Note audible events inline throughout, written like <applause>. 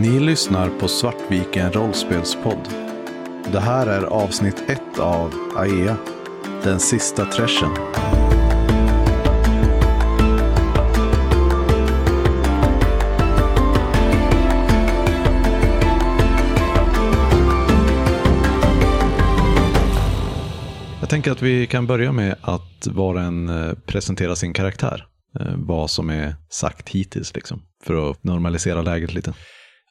Ni lyssnar på Svartviken rollspelspodd. Det här är avsnitt 1 av AEA, den sista trashen. Jag tänker att vi kan börja med att var och en eh, presentera presenterar sin karaktär. Eh, vad som är sagt hittills, liksom, för att normalisera läget lite.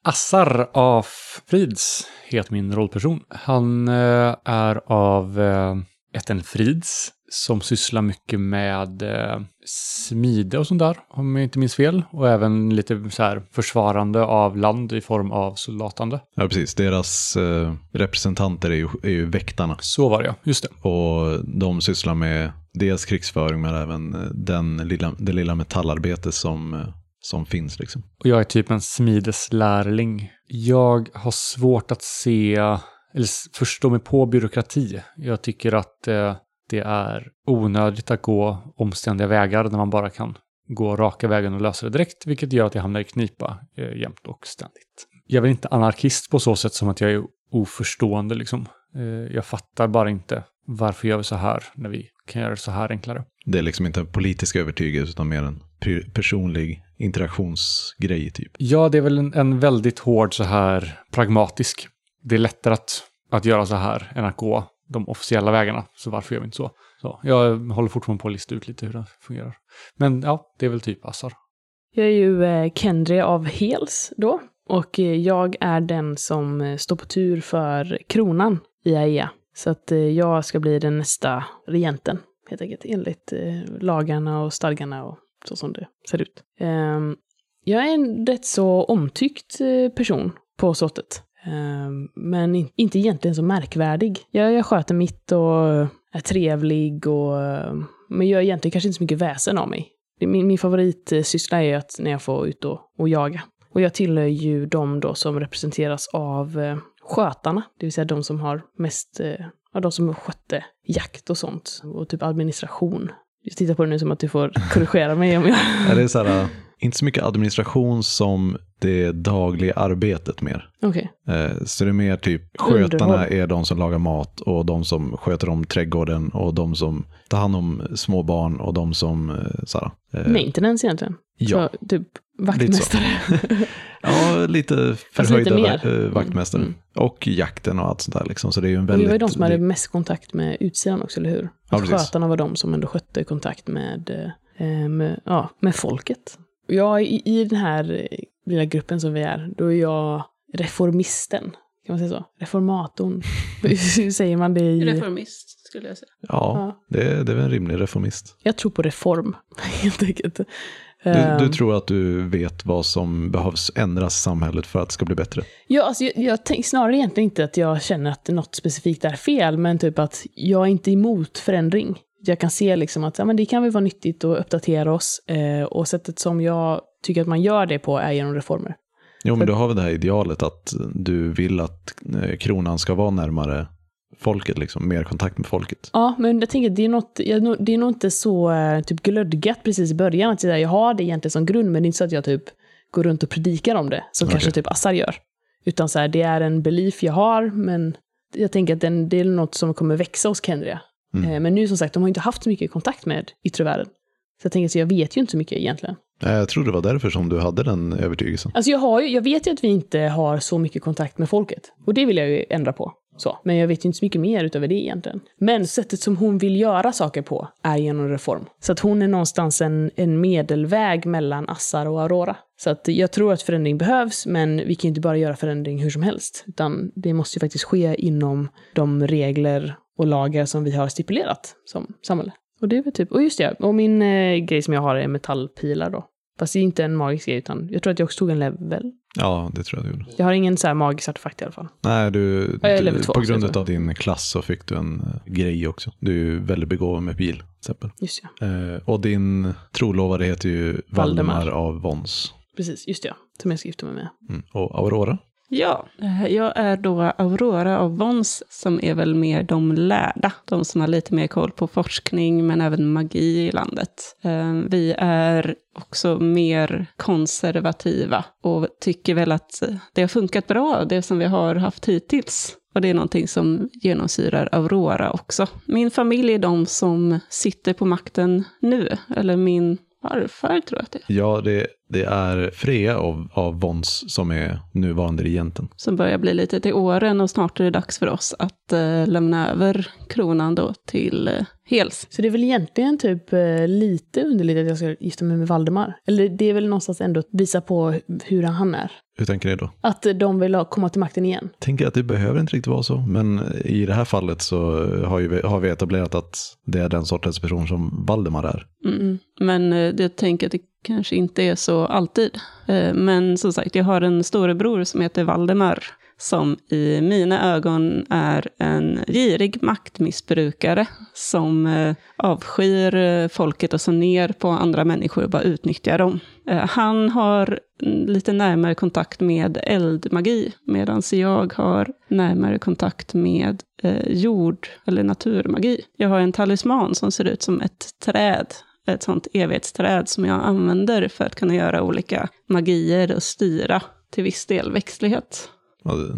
Assar af Frids heter min rollperson. Han eh, är av eh, Frids som sysslar mycket med eh, smide och sånt där, om jag inte minns fel. Och även lite så här försvarande av land i form av soldatande. Ja, precis. Deras eh, representanter är ju, är ju väktarna. Så var det ja, just det. Och de sysslar med dels krigsföring men även eh, den lilla, det lilla metallarbete som, eh, som finns. Liksom. Och jag är typ en smideslärling. Jag har svårt att se, eller förstå mig på byråkrati. Jag tycker att eh, det är onödigt att gå omständiga vägar när man bara kan gå raka vägen och lösa det direkt, vilket gör att jag hamnar i knipa eh, jämt och ständigt. Jag är väl inte anarkist på så sätt som att jag är oförstående liksom. Eh, jag fattar bara inte varför gör vi så här när vi kan göra det så här enklare. Det är liksom inte en politisk övertygelse utan mer en personlig interaktionsgrej typ. Ja, det är väl en, en väldigt hård så här pragmatisk. Det är lättare att, att göra så här än att gå de officiella vägarna. Så varför gör vi inte så? så jag håller fortfarande på att lista ut lite hur det fungerar. Men ja, det är väl typ Assar. Jag är ju eh, Kendry av Hels då. Och eh, jag är den som eh, står på tur för kronan i AEA. Så att jag ska bli den nästa regenten, helt enkelt, enligt eh, lagarna och stadgarna och så som det ser ut. Eh, jag är en rätt så omtyckt eh, person på slottet. Eh, men in, inte egentligen så märkvärdig. Jag, jag sköter mitt och eh, är trevlig och... Eh, men gör egentligen kanske inte så mycket väsen av mig. Min, min favoritsyssla är att när jag får ut och, och jaga. Och jag tillhör ju de då som representeras av eh, skötarna, det vill säga de som har mest, eh, var de som skötte jakt och sånt. Och typ administration. Jag tittar på det nu som att du får korrigera mig om jag... <laughs> Ja, det är så här, äh, inte så mycket administration som det dagliga arbetet mer. Okej. Eh, Så det är mer typ skötarna Underhåll. är de som lagar mat och de som sköter om trädgården och de som tar hand om små barn och de som, eh, så här, Maintenance egentligen. Ja. Så, typ vaktmästare. <laughs> ja, lite Fast lite förhöjda eh, vaktmästare. Mm. Och jakten och allt sånt där liksom. Så det är ju en väldigt... vi var ju de som hade mest kontakt med utsidan också, eller hur? Ja, Att skötarna var de som ändå skötte kontakt med, eh, med, ja, med folket. Jag, i, I den här eh, lilla gruppen som vi är, då är jag reformisten. Kan man säga så? Reformatorn. <laughs> Hur säger man det i... Reformist skulle jag säga. Ja, Ja. det, är, det är väl en rimlig reformist. Jag tror på reform, <laughs> helt enkelt. Du, Ehm, du tror att du vet vad som behövs ändras i samhället för att det ska bli bättre? Ja, alltså jag, jag snarare egentligen inte att jag känner att något specifikt är fel, men typ att jag är inte emot förändring. Jag kan se liksom att ja, men det kan väl vara nyttigt att uppdatera oss, eh, och sättet som jag tycker att man gör det på är genom reformer. Jo, men du har väl det här idealet att du vill att eh, kronan ska vara närmare folket, liksom, mer kontakt med folket. Ja, men jag tänker att det är, något, det är nog inte så eh, typ glödgat precis i början, att jag har det egentligen som grund, men det är inte så att jag typ går runt och predikar om det, som Okej. kanske typ Assar gör. Utan så här, det är en belief jag har, men jag tänker att den, det är något som kommer växa hos Kendria. Mm. Eh, Men nu som sagt, de har inte haft så mycket kontakt med yttre världen. Så jag tänker så jag vet ju inte så mycket egentligen. Jag tror det var därför som du hade den övertygelsen. Alltså jag, har ju, jag vet ju att vi inte har så mycket kontakt med folket. Och det vill jag ju ändra på. Så. Men jag vet ju inte så mycket mer utöver det egentligen. Men sättet som hon vill göra saker på är genom reform. Så att hon är någonstans en, en medelväg mellan Assar och Aurora. Så att jag tror att förändring behövs, men vi kan ju inte bara göra förändring hur som helst. Utan det måste ju faktiskt ske inom de regler och lagar som vi har stipulerat som samhälle. Och det är väl typ, och just det, och min eh, grej som jag har är metallpilar då. Fast det är inte en magisk grej, utan jag tror att jag också tog en level. Ja, det tror jag du gjorde. Jag har ingen så här magisk artefakt i alla fall. Nej, du, Ja, jag är du level två, på så jag grund tror. av din klass så fick du en eh, grej också. Du är ju väldigt begåvad med pil, till exempel. Just ja, Eh, och din trolovare heter ju Valdemar, Valdemar. av Vons. precis, just ja. Som jag ska gifta mig med. Mm. Och Aurora? Ja, eh, jag är då Aurora av Vons, som är väl mer de lärda. De som har lite mer koll på forskning, men även magi i landet. Eh, vi är också mer konservativa och tycker väl att det har funkat bra, det som vi har haft hittills. Och det är någonting som genomsyrar Aurora också. Min familj är de som sitter på makten nu, eller min farfar tror jag att det är. Ja, det, det är Freja av, av Vons som är nuvarande regenten. Som börjar bli lite till åren och snart är det dags för oss att eh, lämna över kronan då till eh, Hels. Så det är väl egentligen typ eh, lite underligt att jag ska gifta mig med Valdemar? Eller det är väl någonstans ändå att visa på hur han är? Hur tänker ni då? Att de vill ha, komma till makten igen? tänker att det behöver inte riktigt vara så, men i det här fallet så har, ju, har vi etablerat att det är den sortens person som Valdemar är. Mm. Men eh, jag tänker att det kanske inte är så alltid. Eh, men som sagt, jag har en storebror som heter Valdemar, som i mina ögon är en girig maktmissbrukare som eh, avskyr eh, folket och så ner på andra människor och bara utnyttjar dem. Eh, han har lite närmare kontakt med eldmagi, medan jag har närmare kontakt med jord eller naturmagi. Jag har en talisman som ser ut som ett träd ett sånt evighetsträd som jag använder för att kunna göra olika magier och styra till viss del växtlighet.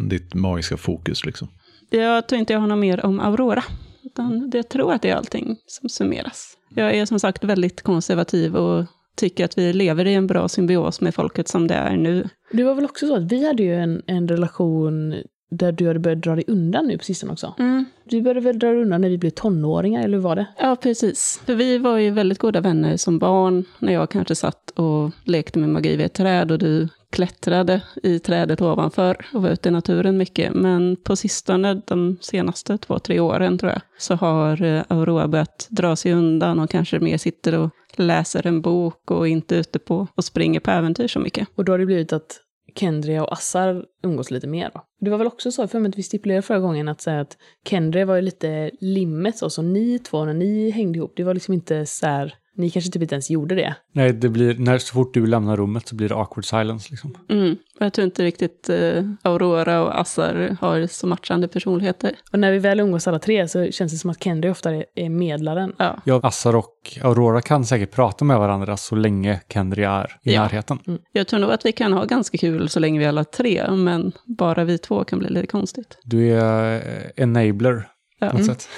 Ditt magiska fokus liksom. Jag tror inte jag har något mer om Aurora. Utan jag tror att det är allting som summeras. Jag är som sagt väldigt konservativ och tycker att vi lever i en bra symbios med folket som det är nu. Det var väl också så att vi hade ju en, en relation där du hade börjat dra dig undan nu på sistone också. Mm. Du började väl dra dig undan när vi blev tonåringar, eller hur var det? Ja, precis. För vi var ju väldigt goda vänner som barn, när jag kanske satt och lekte med magi vid ett träd och du klättrade i trädet ovanför och var ute i naturen mycket. Men på sistone, de senaste två, tre åren tror jag, så har eh, Aurora börjat dra sig undan och kanske mer sitter och läser en bok och inte ute på och springer på äventyr så mycket. Och då har det blivit att Kendria och Assar umgås lite mer då. Det var väl också så, för att vi stipulerade förra gången att säga att Kendria var ju lite limmet så, så ni två när ni hängde ihop, det var liksom inte så här ni kanske typ inte ens gjorde det. Nej, det blir, när, så fort du lämnar rummet så blir det awkward silence. Liksom. Mm. Jag tror inte riktigt eh, Aurora och Assar har så matchande personligheter. Och när vi väl umgås alla tre så känns det som att Kendry ofta är medlaren. Ja. ja, Assar och Aurora kan säkert prata med varandra så länge Kendry är i ja. närheten. Mm. Jag tror nog att vi kan ha ganska kul så länge vi alla tre, men bara vi två kan bli lite konstigt. Du är enabler ja. på något mm. sätt.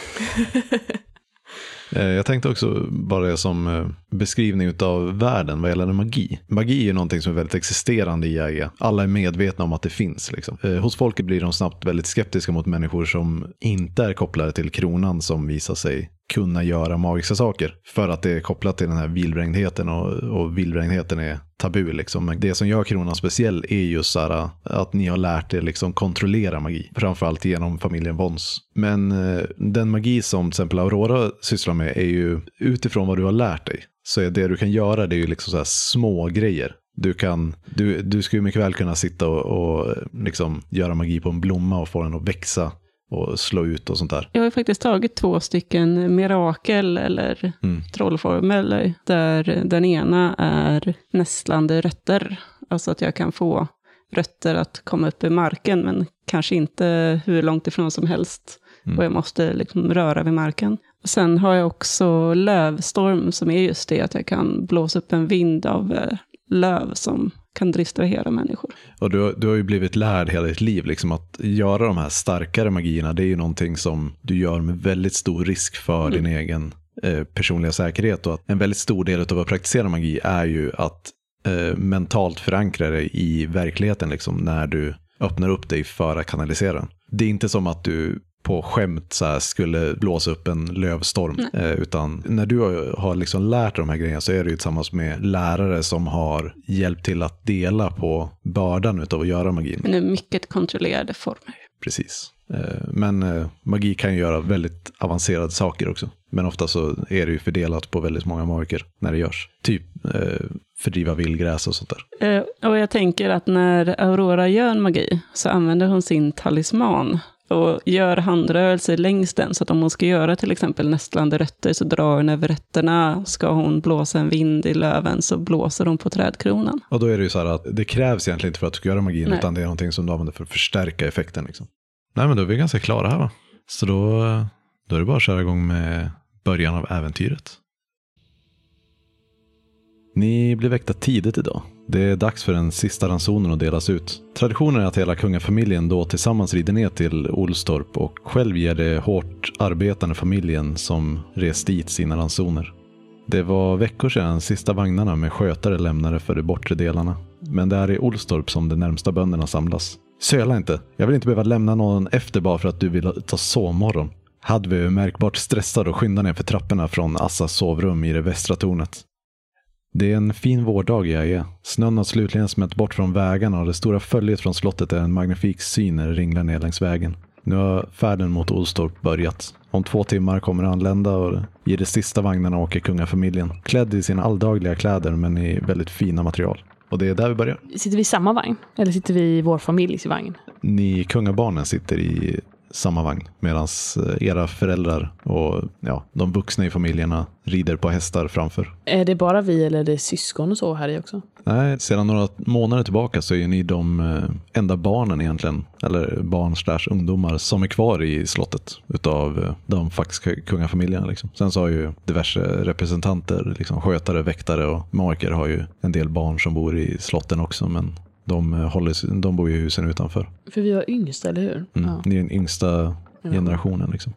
<laughs> Eh, jag tänkte också bara det som eh, beskrivning av världen vad gäller magi. Magi är ju någonting som är väldigt existerande i AIA. Alla är medvetna om att det finns. Liksom. Eh, hos folket blir de snabbt väldigt skeptiska mot människor som inte är kopplade till kronan som visar sig kunna göra magiska saker. För att det är kopplat till den här vilvrängdheten och, och vilvrängdheten är tabu. Liksom. Men det som gör kronan speciell är just här, äh, att ni har lärt er liksom kontrollera magi. Framförallt genom familjen Vons. Men eh, den magi som till exempel Aurora sysslar med är ju utifrån vad du har lärt dig. Så det du kan göra det är ju liksom så här små grejer. Du, kan, du, du skulle mycket väl kunna sitta och, och liksom göra magi på en blomma och få den att växa och slå ut och sånt där. Jag har faktiskt tagit två stycken mirakel eller mm. trollformler, där den ena är nästlande rötter. Alltså att jag kan få rötter att komma upp i marken, men kanske inte hur långt ifrån som helst. Mm. Och jag måste liksom röra vid marken. Och sen har jag också lövstorm, som är just det att jag kan blåsa upp en vind av eh, löv som kan distrahera människor. Och du, du har ju blivit lärd hela ditt liv, liksom att göra de här starkare magierna, det är ju någonting som du gör med väldigt stor risk för mm. din egen eh, personliga säkerhet. Och att en väldigt stor del av att praktisera magi är ju att eh, mentalt förankra dig i verkligheten, liksom, när du öppnar upp dig för att kanalisera den. Det är inte som att du på skämt så här, skulle blåsa upp en lövstorm. Eh, utan när du har, liksom lärt dig de här grejerna så är det ju tillsammans med lärare som har hjälpt till att dela på bördan av att göra magin. Men det är mycket kontrollerade former. Precis. Eh, men eh, magi kan ju göra väldigt avancerade saker också. Men ofta så är det ju fördelat på väldigt många magiker när det görs. Typ eh, fördriva vildgräs och sånt där. Och jag tänker att när Aurora gör magi så använder hon sin talisman och gör handrörelser längs den. Så att om hon ska göra till exempel nästlande rötter så drar hon över rötterna. Ska hon blåsa en vind i löven så blåser hon på trädkronan. Och då är det ju så här att det krävs egentligen inte för att du ska göra magin, Nej. utan det är någonting som du använder för att förstärka effekten. Liksom. Nej, men då är vi ganska klara här va? Så då, då är det bara att köra igång med början av äventyret. Ni blir väckta tidigt idag. Det är dags för den sista ransonen att delas ut. Traditionen är att hela kungafamiljen då tillsammans rider ner till Olstorp och själv ger det hårt arbetande familjen som rest dit sina ransoner. Det var veckor sedan sista vagnarna med skötare lämnade för de bortre delarna. Men det är i Olstorp som de närmsta bönderna samlas. Söla inte. Jag vill inte behöva lämna någon efter bara för att du vill ta sovmorgon. Hadvi är märkbart stressad och skyndar ner för trapporna från Assas sovrum i det västra tornet. Det är en fin vårdag i Aja. Snön har slutligen smält bort från vägarna och det stora följet från slottet är en magnifik syn när det ringlar ner längs vägen. Nu har färden mot Olstorp börjat. Om två timmar kommer anlända och i de sista vagnarna åker kungafamiljen. Klädd i sina alldagliga kläder men i väldigt fina material. Och det är där vi börjar. Sitter vi i samma vagn? Eller sitter vi i vår familjs vagn? Ni kungabarnen sitter i samma vagn medan era föräldrar och ja, de vuxna i familjerna rider på hästar framför. Är det bara vi eller är det syskon och så här i också? Nej, sedan några månader tillbaka så är ni de eh, enda barnen egentligen, eller barn slash ungdomar som är kvar i slottet utav eh, de faktiska kungafamiljerna. Liksom. Sen så har ju diverse representanter, liksom skötare, väktare och marker har ju en del barn som bor i slotten också, men de, eh, håller, de bor ju i husen utanför. För vi var yngst, eller hur? Mm. Ja. Ni är den yngsta generationen. Liksom.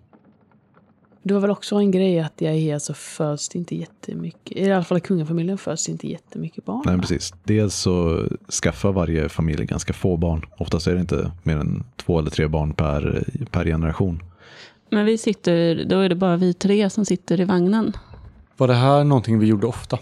Det var väl också en grej att i Aea så föds det inte jättemycket, i alla fall kungafamiljen föds det inte jättemycket barn. Nej, precis. Dels så skaffar varje familj ganska få barn. Oftast är det inte mer än två eller tre barn per, per generation. Men vi sitter, då är det bara vi tre som sitter i vagnen. Var det här någonting vi gjorde ofta?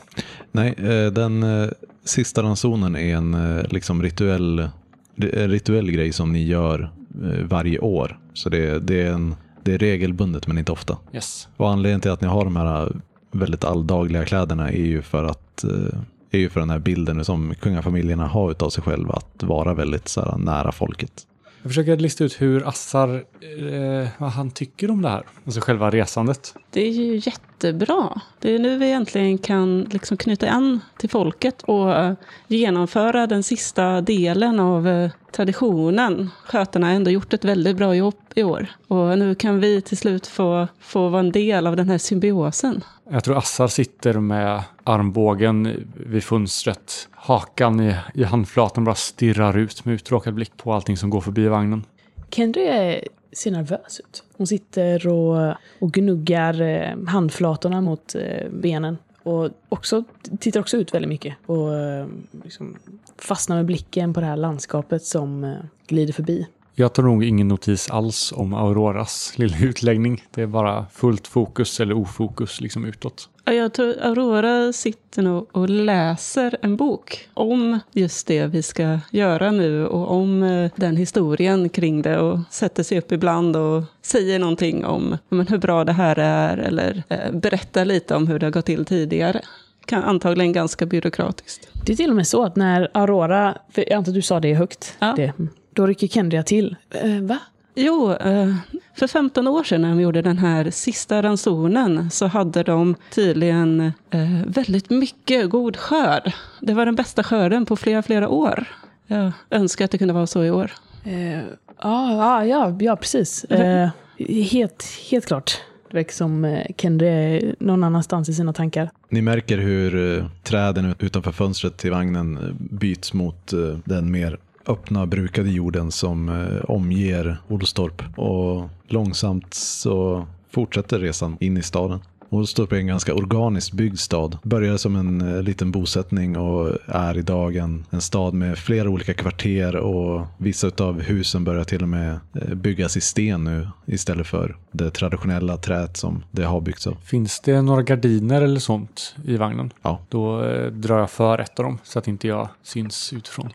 Nej, eh, den eh, sista ransonen är en eh, liksom rituell, en rituell grej som ni gör eh, varje år. Så det, det, är en, det är regelbundet men inte ofta. Yes. Och anledningen till att ni har de här väldigt alldagliga kläderna är ju för att eh, är ju för den här bilden som kungafamiljerna har utav sig själva att vara väldigt så här, nära folket. Jag försöker lista ut hur Assar, eh, vad han tycker om det här. Alltså själva resandet. Det är ju jättebra. Det är nu vi äntligen kan liksom knyta an till folket och eh, genomföra den sista delen av eh, traditionen. Skötarna har ändå gjort ett väldigt bra jobb i år. Och nu kan vi till slut få, få vara en del av den här symbiosen. Jag tror Assar sitter med armbågen vid fönstret. Hakan i, i handflatan bara stirrar ut med uttråkad blick på allting som går förbi vagnen. Kendry är- ser nervös ut. Hon sitter och, och gnuggar eh, handflatorna mot eh, benen. Och också, tittar också ut väldigt mycket. Och eh, liksom fastnar med blicken på det här landskapet som glider förbi. Jag tar nog ingen notis alls om Auroras lilla utläggning. Det är bara fullt fokus eller ofokus liksom utåt. Ja, Jag tror Aurora sitter nog och läser en bok om just det vi ska göra nu och om eh, den historien kring det och sätter sig upp ibland och säger någonting om men hur bra det här är eller eh, berättar lite om hur det har gått till tidigare. Kan, antagligen ganska byråkratiskt. Det är till och med så att när Aurora, jag antar att du sa det högt, Ja. det, då rycker Kendria till. Eh, va? Jo, eh, för 15 år sedan när de gjorde den här sista ransonen så hade de tydligen eh, väldigt mycket god skörd. Det var den bästa skörden på flera, flera år. Jag önskar att det kunde vara så i år. Eh, ja, ja, precis. Helt, helt klart. Det verkar som Kendry är någon annanstans i sina tankar. Ni märker hur träden utanför fönstret till vagnen byts mot den mer öppna brukade jorden som eh, omger Olstorp. Och långsamt så fortsätter resan in i staden. Olstorp är en ganska organiskt byggd stad. Började som en eh, liten bosättning och är idag en, en stad med flera olika kvarter och vissa av husen börjar till och med eh, byggas i sten nu istället för det traditionella träet som det har byggts av. Finns det några gardiner eller sånt i vagnen? Ja. Då drar jag för ett av dem så att inte jag syns utifrån.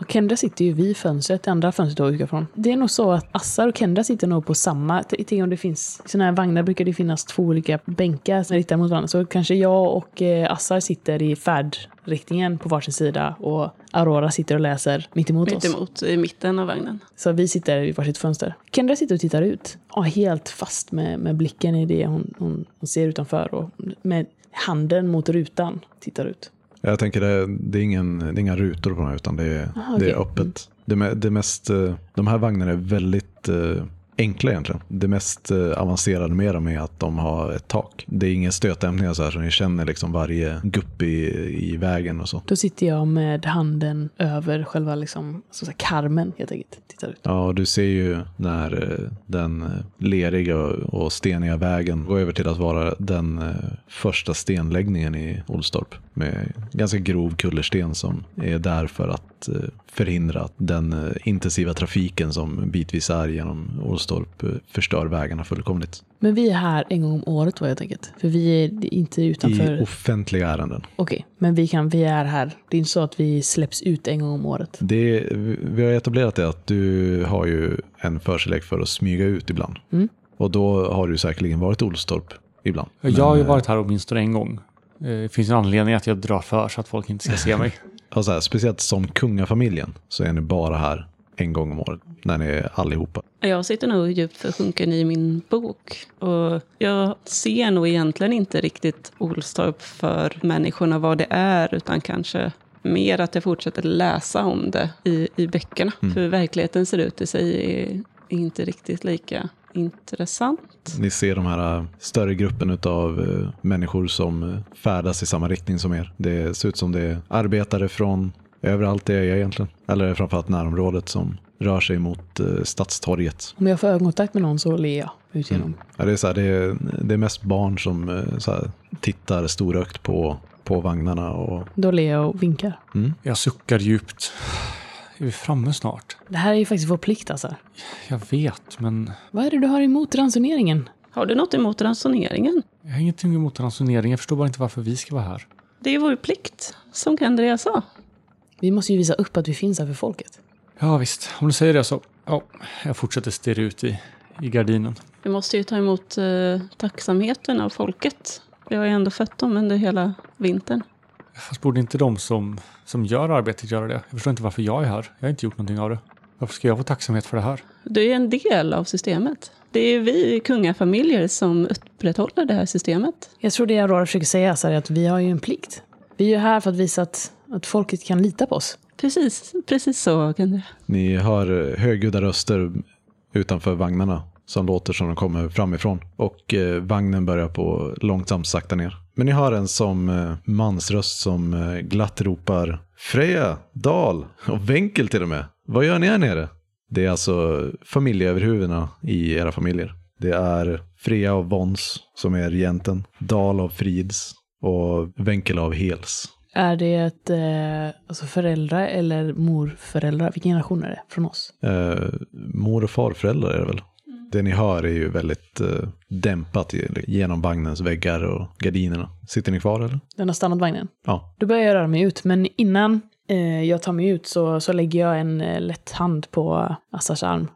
Och Kendra sitter ju vid fönstret, det andra fönstret då utgår från. Det är nog så att Assar och Kendra sitter nog på samma, tänk om det finns, i sådana här vagnar brukar det finnas två olika bänkar som riktar mot varandra. Så kanske jag och eh, Assar sitter i färdriktningen på varsin sida och Aurora sitter och läser mitt emot Mitt oss. emot, i mitten av vagnen. Så vi sitter i varsitt fönster. Kendra sitter och tittar ut. Ja, helt fast med, med blicken i det hon, hon, hon ser utanför och med handen mot rutan tittar ut. Jag tänker det, det, är ingen, det är inga rutor på här utan det är, Aha, det är okej. öppet. Det, det mest, eh, de här vagnarna är väldigt eh, enkla egentligen. Det mest eh, avancerade med dem är att de har ett tak. Det är inga stötämningar så här så ni känner liksom varje gupp i, i vägen och så. Då sitter jag med handen över själva liksom, så att karmen helt enkelt. Tittar ut. Ja, och du ser ju när eh, den eh, leriga och, steniga vägen går över till att vara den första stenläggningen i Olstorp. Med ganska grov kullersten som är där för att förhindra den intensiva trafiken som bitvis är genom Olstorp eh, förstör vägarna fullkomligt. Men vi är här en gång om året då helt enkelt. För vi är inte utanför. I offentliga ärenden. Okej, men vi, kan, vi är här. Det är inte så att vi släpps ut en gång om året. Det, vi har etablerat det att du har ju en förkärlek för att smyga ut ibland. Mm. Och då har du säkerligen varit Olstorp ibland. Jag har ju eh, varit här åtminstone en gång. Eh, Det finns en anledning att jag drar för så att folk inte ska se mig. <laughs> Ja, så här, speciellt som kungafamiljen så är ni bara här en gång om året. När ni är allihopa. Jag sitter nog djupt försjunken i min bok. Och jag ser nog egentligen inte riktigt Olstorp för människorna vad det är, utan kanske mer att jag fortsätter läsa om det i, i böckerna. För hur verkligheten ser ut i sig är inte riktigt lika intressant. Ni ser de här äh, större gruppen av äh, människor som äh, färdas i samma riktning som er. Det ser ut som det är arbetare från överallt är egentligen. Eller framförallt närområdet som rör sig mot äh, Stadstorget. Om jag får ögonkontakt med någon så ler jag ut genom. Ja, det, är så här, det, är, det är mest barn som äh, så här, tittar storögt på, på vagnarna. Och, Då ler jag och vinkar. Jag suckar djupt. Är vi framme snart? Det här är ju faktiskt vår plikt alltså. Jag vet, men Vad är det du har emot ransoneringen? Har du något emot ransoneringen? jag har ingenting emot ransonering. Jag förstår bara inte varför vi ska vara här. Det är vår plikt, som Kendria sa. Vi måste ju visa upp att vi finns här för folket. Ja, visst. Om du säger det så. Ja, jag fortsätter stirra ut i, i gardinen. Vi måste ju ta emot eh, tacksamheten av folket. Vi har ju ändå fött dem under hela vintern. Fast borde inte de som, som gör arbetet göra det? Jag förstår inte varför jag är här. Jag har inte gjort någonting av det. Varför ska jag få tacksamhet för det här? Du är en del av systemet. Det är vi kungafamiljer som upprätthåller det här systemet. Jag tror det Aurora försöker säga så är att vi har ju en plikt. Vi är ju här för att visa att, att folket kan lita på oss. Precis, precis så Kendria. Ni hör äh, högljudda röster utanför vagnarna som låter som de kommer framifrån. Och eh, vagnen börjar på långsamt sakta ner. Men ni hör en som eh, mansröst som eh, glatt ropar Freja, Dal och Wenkel till och med. Vad gör ni här nere? Det är alltså familjeöverhuvudena i era familjer. Det är Freja av Vons som är regenten, Dal av Frids och Wenkel av Hels. Är det ett, eh, alltså föräldrar eller morföräldrar? Vilken generation är det från oss? Eh, mor och farföräldrar är det väl? Det ni hör är ju väldigt eh, dämpat genom vagnens väggar och gardinerna. Sitter ni kvar eller? Den har stannat vagnen. Ja. Då börjar jag röra mig ut, men innan eh, jag tar mig ut så, så lägger jag en eh, lätt hand på Assars arm.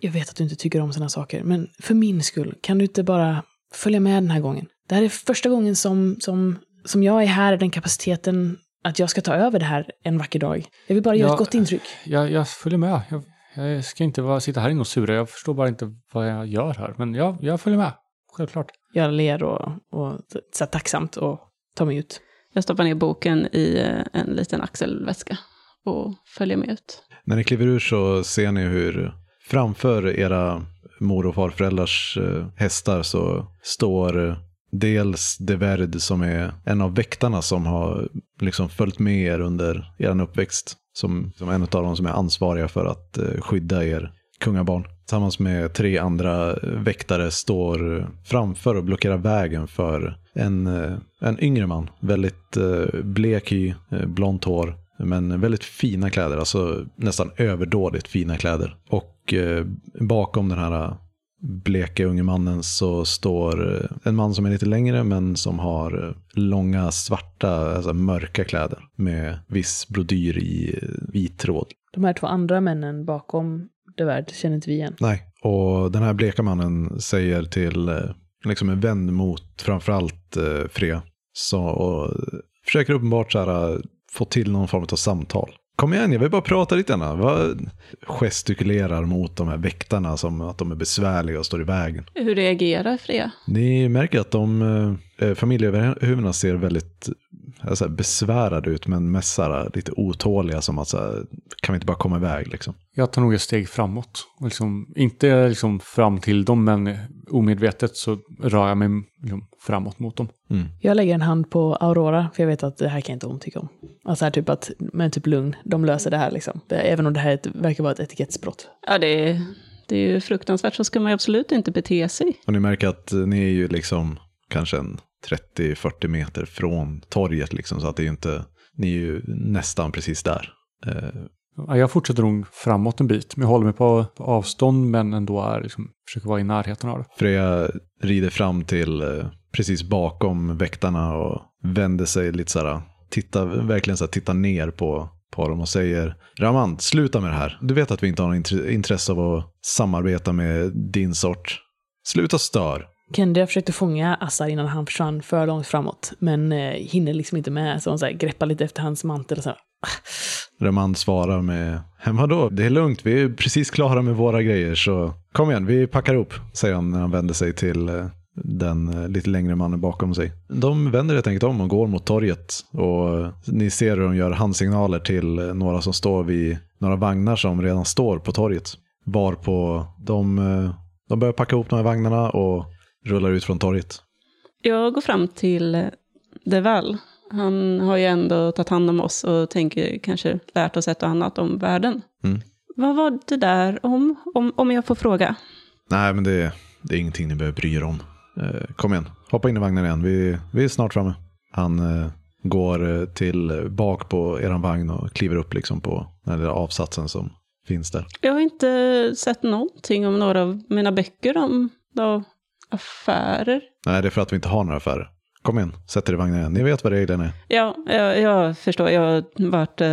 Jag vet att du inte tycker om sådana saker, men för min skull, kan du inte bara följa med den här gången? Det här är första gången som, som, som jag är här i den kapaciteten att jag ska ta över det här en vacker dag. Jag vill bara göra Ja. ett gott intryck. Jag, jag följer med. Jag, jag ska inte vara, sitta här inne och sura. Jag förstår bara inte vad jag gör här. Men ja, jag följer med. Självklart. Jag ler och, och så här tacksamt och tar mig ut. Jag stoppar ner boken i eh, en liten axelväska och följer med ut. När ni kliver ur så ser ni hur framför era mor och farföräldrars eh, hästar så står dels Deverd som är en av väktarna som har liksom följt med er under er uppväxt. Som, som en av dem som är ansvariga för att eh, skydda er kungabarn. Tillsammans med tre andra eh, väktare står framför och blockerar vägen för en, eh, en yngre man. Väldigt blek hy, blont hår. Men väldigt fina kläder, alltså nästan överdådigt fina kläder. Och bakom den här bleka unge mannen så står eh, en man som är lite längre men som har eh, långa svarta, alltså mörka kläder med viss brodyr i eh, vit tråd. De här två andra männen bakom det värld känner inte vi igen. Nej, och den här bleka mannen säger till liksom är vänd mot framförallt Freja. Så, och försöker uppenbart så här, få till någon form av samtal. Kom igen, jag vill bara prata lite grann. Vad gestikulerar mot de här väktarna som att de är besvärliga och står i vägen. Hur reagerar Freja? Ni märker att de eh, familjeöverhuvudena ser väldigt alltså, besvärade ut, men mest så här, lite otåliga som att så här, kan vi inte bara komma iväg liksom. Jag tar nog ett steg framåt. Och liksom, inte liksom fram till dem, men omedvetet så rör jag mig liksom framåt mot dem. Mm. Jag lägger en hand på Aurora, för jag vet att det här kan inte hon tycka om. Alltså här typ att, men typ lugn, de löser det här liksom. Även om det här ett, verkar vara ett etikettsbrott. Ja, det är, det är ju fruktansvärt. Så ska man ju absolut inte bete sig. Och ni märker att ni är ju liksom kanske en 30-40 meter från torget liksom, så att det är inte, ni är ju nästan precis där. Eh, Ja, Jag fortsätter nog framåt en bit, men jag håller mig på, på avstånd, men ändå är liksom, försöker vara i närheten av det. Freja rider fram till eh, precis bakom väktarna och vänder sig lite så här, titta, verkligen så här, titta ner på, på dem och säger Raman, sluta med det här. Du vet att vi inte har något int- intresse av att samarbeta med din sort. Sluta stör. Kendria försökte fånga Assar innan han försvann för långt framåt, men eh, hinner liksom inte med. Så hon så här, greppar lite efter hans mantel och så här, ah. Raman svarar med, "Men vadå, det är lugnt, vi är precis klara med våra grejer så kom igen, vi packar ihop, säger han när han vänder sig till eh, den eh, lite längre mannen bakom sig. De vänder helt enkelt om och går mot torget och eh, ni ser hur de gör handsignaler till några som står vid några vagnar som redan står på torget. Varpå de, de börjar packa ihop de här vagnarna och rullar ut från torget. Jag går fram till Deval. Han har ju ändå tagit hand om oss och tänker kanske lärt oss ett och annat om världen. Mm. Vad var det där om, om, om jag får fråga? Nej, men det, det är ingenting ni behöver bry er om. Eh, kom igen, hoppa in i vagnen igen. Vi, vi är snart framme. Han eh, går eh, till bak på eran vagn och kliver upp liksom på den där avsatsen som finns där. Jag har inte sett någonting om några av mina böcker om då, affärer. Nej, det är för att vi inte har några affärer. Kom igen, sätt er i vagnen igen. Ni vet vad reglerna är. Ja, jag, jag förstår. Jag har varit... Eh,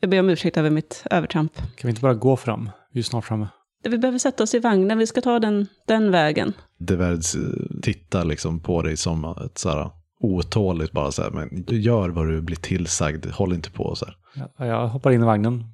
jag ber om ursäkt över mitt övertramp. Kan vi inte bara gå fram? Vi är snart framme. Vi behöver sätta oss i vagnen. Vi ska ta den, den vägen. Deverds eh, tittar liksom på dig som ett så här otåligt bara så här, men gör vad du blir tillsagd, håll inte på så här. Ja, Jag hoppar in i vagnen,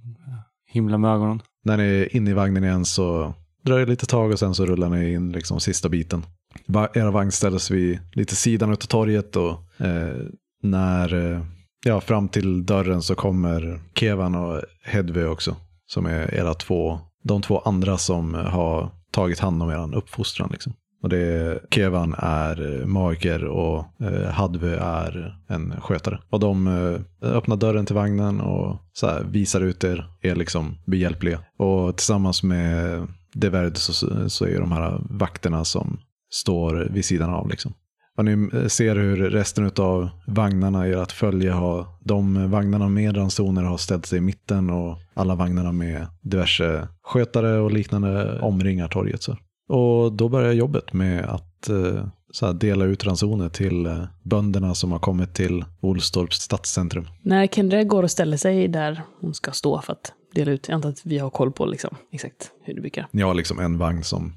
himlar med ögonen. När ni är inne i vagnen igen så dröjer lite tag och sen så rullar ni in liksom sista biten. Va- Era vagn ställs vid lite sidan av torget och eh, när, eh, ja fram till dörren så kommer Kevan och Hedvig också. Som är era två, de två andra som har tagit hand om er uppfostran liksom. Och det är, Kevan är eh, magiker och eh, Hadve är en skötare. Och de eh, öppnar dörren till vagnen och så här, visar ut er, är liksom behjälpliga. Och tillsammans med Deverd så, så är de här vakterna som står vid sidan av. Liksom. Och ni eh, ser hur resten av vagnarna i ert följe har, de vagnarna med ransoner har ställt sig i mitten och alla vagnarna med diverse skötare och liknande omringar torget. Så. Och då börjar jobbet med att eh, här, dela ut ransoner till eh, bönderna som har kommit till Olstorps stadscentrum. När Kendra går och ställer sig där hon ska stå för att dela ut, jag antar att vi har koll på liksom, exakt hur det brukar. Ni har liksom en vagn som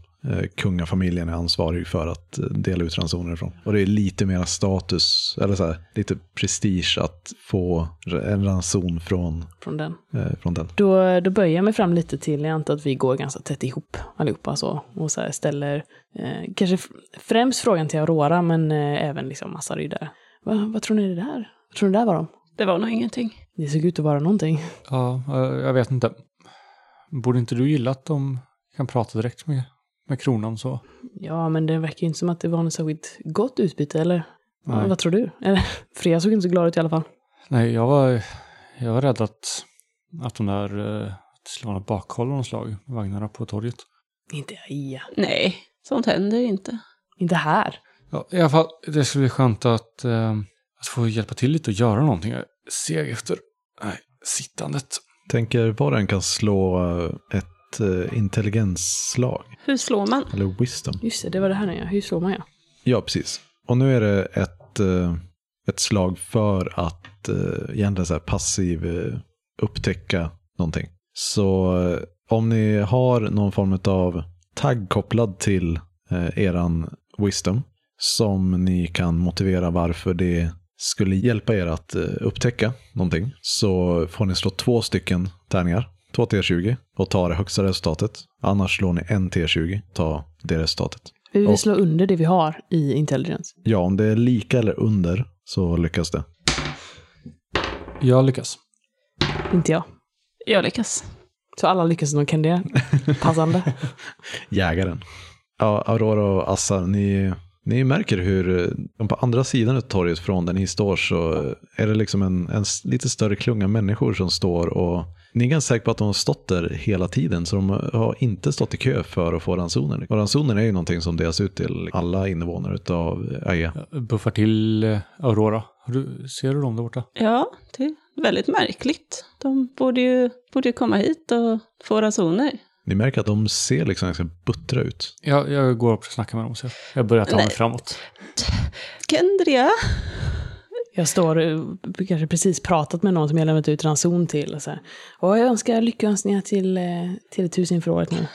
kungafamiljen är ansvarig för att eh, dela ut ransoner ifrån. Och det är lite mera status, eller så här, lite prestige att få en ranson från, Från den. eh, från den. Då, då böjer jag mig fram lite till, jag antar att vi går ganska tätt ihop allihopa så, och så här ställer eh, kanske främst frågan till Aurora men eh, även liksom Massary där. Va, vad tror ni det där? Vad tror ni det där var de? Det var nog ingenting. Det såg ut att vara någonting. Ja, eh, jag vet inte. Borde inte du gilla att de kan prata direkt med, med kronan så? Ja, men det verkar ju inte som att det var något särskilt gott utbyte, eller? Ja, Nej. vad tror du? Eller, <laughs> Freja såg inte så glad ut i alla fall. Nej, jag var, jag var rädd att, att de där, eh, att det skulle vara något bakhåll av något slag, vagnarna på torget. Inte Aia. Nej, sånt händer inte. Inte här. Ja, i alla fall, det skulle bli skönt att, eh, att få hjälpa till lite och göra någonting. Jag är seg efter nej, sittandet. Tänker var och en kan slå eh, ett eh, intelligensslag, Hur slår man? eller wisdom. Just det, det var det här nu ja. Hur slår man ja? Ja, precis. Och nu är det ett, eh, ett slag för att eh, egentligen så här passiv eh, upptäcka någonting. Så eh, om ni har någon form av tagg kopplad till eh, eran wisdom som ni kan motivera varför det skulle hjälpa er att eh, upptäcka någonting så får ni slå två stycken tärningar, två T20 och ta det högsta resultatet. Annars slår ni en T20, ta det resultatet. Vi vill Och- slå under det vi har i intelligence. Ja, om det är lika eller under så lyckas det. Jag lyckas. Inte jag. Jag lyckas. Så alla lyckas som de kan det. Passande. <laughs> Jägaren. Ja, Aurora och Assa, ni, ni märker hur eh, på andra sidan av torget från där ni står så är det liksom en, en lite större klunga människor som står och ni är ganska säkra på att de har stått där hela tiden så de har inte stått i kö för att få ransoner. Och ransoner är ju någonting som delas ut till alla invånare av Aja. Jag buffar till eh, Aurora. Du, ser du dem där borta? Ja, det är väldigt märkligt. De borde ju, borde ju komma hit och få ransoner. Ni märker att de ser liksom ganska buttra ut. Jag, jag går upp och snackar med dem. Så jag, börjar ta mig Nej. framåt. Kendria? Jag står, eh, kanske precis pratat med någon som jag lämnat ut ranson till. Och, så här. och jag önskar lyckönskningar till, eh, till ett hus inför året nu.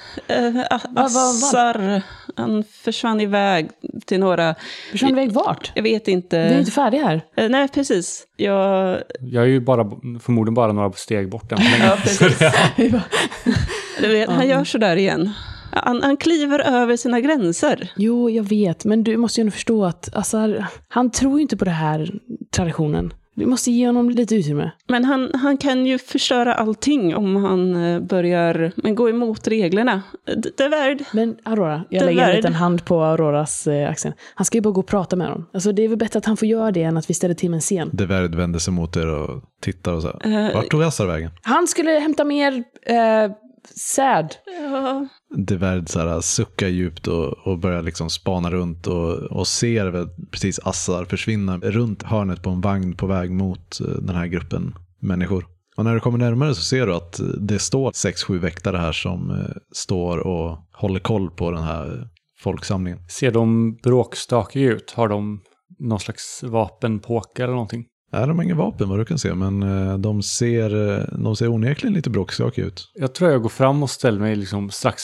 Vad- vad? Assar, han försvann iväg till några, Försvann iväg vart? jag vet inte. Vi är inte färdiga här. Eh, nej, precis. Jag, Jag är ju bara, förmodligen bara några steg bort än ja, precis. <laughs> Han gör sådär igen. Han, han kliver över sina gränser. jo, jag vet, men du måste ju ändå förstå att alltså, han tror ju inte på den här traditionen. Du måste ge honom lite utrymme. Men han, han kan ju förstöra allting om han eh, börjar men gå emot reglerna. Det, det är värd. Men Aurora, jag Det lägger en värld. liten hand på Auroras eh, axel. Han ska ju bara gå och prata med honom. Alltså det är väl bättre att han får göra det än att vi ställer till med en scen. Deverd vänder sig mot er och tittar och så. Eh, Vart tog Assar vägen? Han skulle hämta mer eh, säd. Ja, Deverd så här, suckar djupt och, och börjar liksom spana runt och, och ser väl precis Assar försvinna runt hörnet på en vagn på väg mot eh, den här gruppen människor. Och när du kommer närmare så ser du att det står sex, sju väktare här som eh, står och håller koll på den här folksamlingen. Ser de bråkstakiga ut? Har de någon slags vapenpåkar eller någonting? Nej, de har inga vapen vad du kan se, men eh, de ser, eh, de ser onekligen lite bråkskakiga ut. Jag tror jag går fram och ställer mig liksom strax,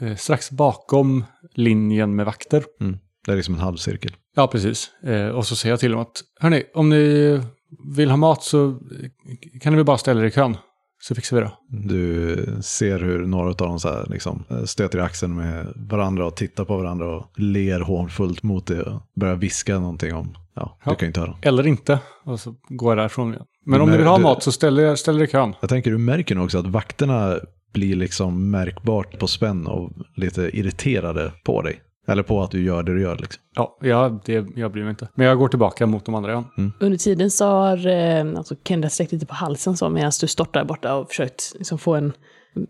eh, strax bakom linjen med vakter. Det är liksom en halvcirkel. Ja, precis. Och så säger jag till dem att, hörni, om ni vill ha mat så kan ni väl bara ställa er i kön. Så fixar vi det. Du ser hur några av dem så här, liksom, stöter i axeln med varandra och tittar på varandra och ler hånfullt mot det och börjar viska någonting om, ja, Ja. du kan ju inte höra. Eller inte. Och så går jag därifrån igen. Men Du om ni vill ha du- mat så ställ er, ställ er i kön. Jag tänker du märker nog också att vakterna blir liksom märkbart på spänn och lite irriterade på dig. Eller på att du gör det du gör liksom. Ja, ja det, jag bryr mig inte. Men jag går tillbaka mot de andra igen. Under tiden så har eh, alltså Kendra sträckt lite på halsen så medan du stått där borta och försökt liksom, få en, ja,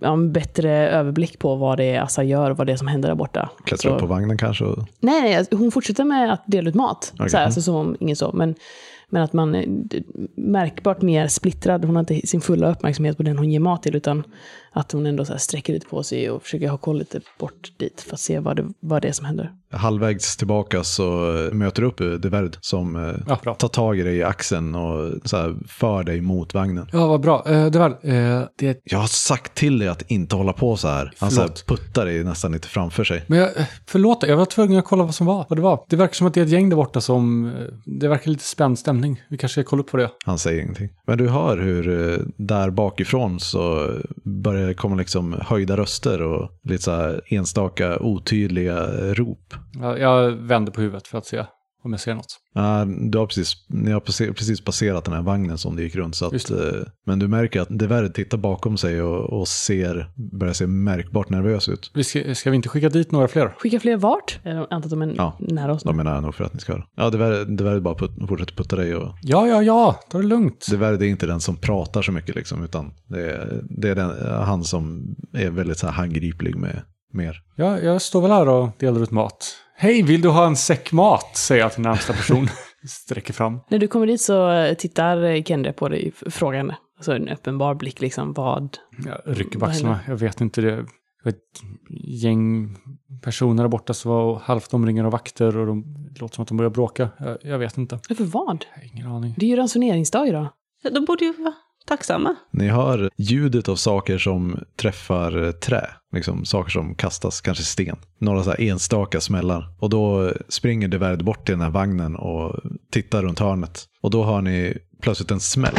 en bättre överblick på vad det är Assa gör och vad det är som händer där borta. Klättrar upp på vagnen kanske och Nej, nej, alltså, hon fortsätter med att dela ut mat. Okej. Så här, alltså, som om ingen så. Men, men att man är d- märkbart mer splittrad. Hon har inte sin fulla uppmärksamhet på den hon ger mat till, utan att hon ändå så här sträcker lite på sig och försöker ha koll lite bort dit för att se vad det, vad det är som händer. halvvägs tillbaka så möter du upp eh, Deverd som eh, Ja, tar tag i dig i axeln och så här, för dig mot vagnen. Ja, vad bra. Det var, eh, det, Jag har sagt till dig att inte hålla på så här. Han så här puttar dig nästan lite framför sig. men jag, förlåt, jag var tvungen att kolla vad som var. Vad det var. Det verkar som att det är ett gäng där borta som... Det verkar lite spänd stämning. Vi kanske ska kolla upp på det. Han säger ingenting. Men du hör hur där bakifrån så börjar det kommer liksom höjda röster och lite så här enstaka otydliga rop. Jag, jag vänder på huvudet för att se om jag ser något. Ja, du har precis, ni har precis passerat den här vagnen som det gick runt. Så att, eh, men du märker att Deverd tittar bakom sig och, och ser, börjar se märkbart nervös ut. Vi ska, ska vi inte skicka dit några fler? Skicka fler vart? Jag antar att de är Ja, nära oss. nu. De är nära nog för att ni ska höra. Ja, Deverd, Deverd bara put, fortsätter putta dig och Ja, ja, ja. Ta det lugnt. Deverd är inte den som pratar så mycket liksom, utan det är, det är den, han som är väldigt så här handgriplig med mer. Ja, jag står väl här och delar ut mat. Hej, vill du ha en säck mat? Säger jag till närmsta person. <laughs> Sträcker fram. När du kommer dit så eh, tittar Kendra på dig frågande. Alltså en uppenbar blick liksom, vad? Jag rycker på axlarna. Jag vet inte det. Ett gäng personer där borta som var halvt omringade av vakter och de, det låter som att de börjar bråka. Jag, jag vet inte. För vad? Jag har ingen aning. Det är ju ransoneringsdag idag. de borde ju vara tacksamma. Ni hör ljudet av saker som träffar trä. Liksom saker som kastas, kanske sten. Några så här enstaka smällar. Och då springer Deverd bort till den här vagnen och tittar runt hörnet. Och då hör ni plötsligt en smäll.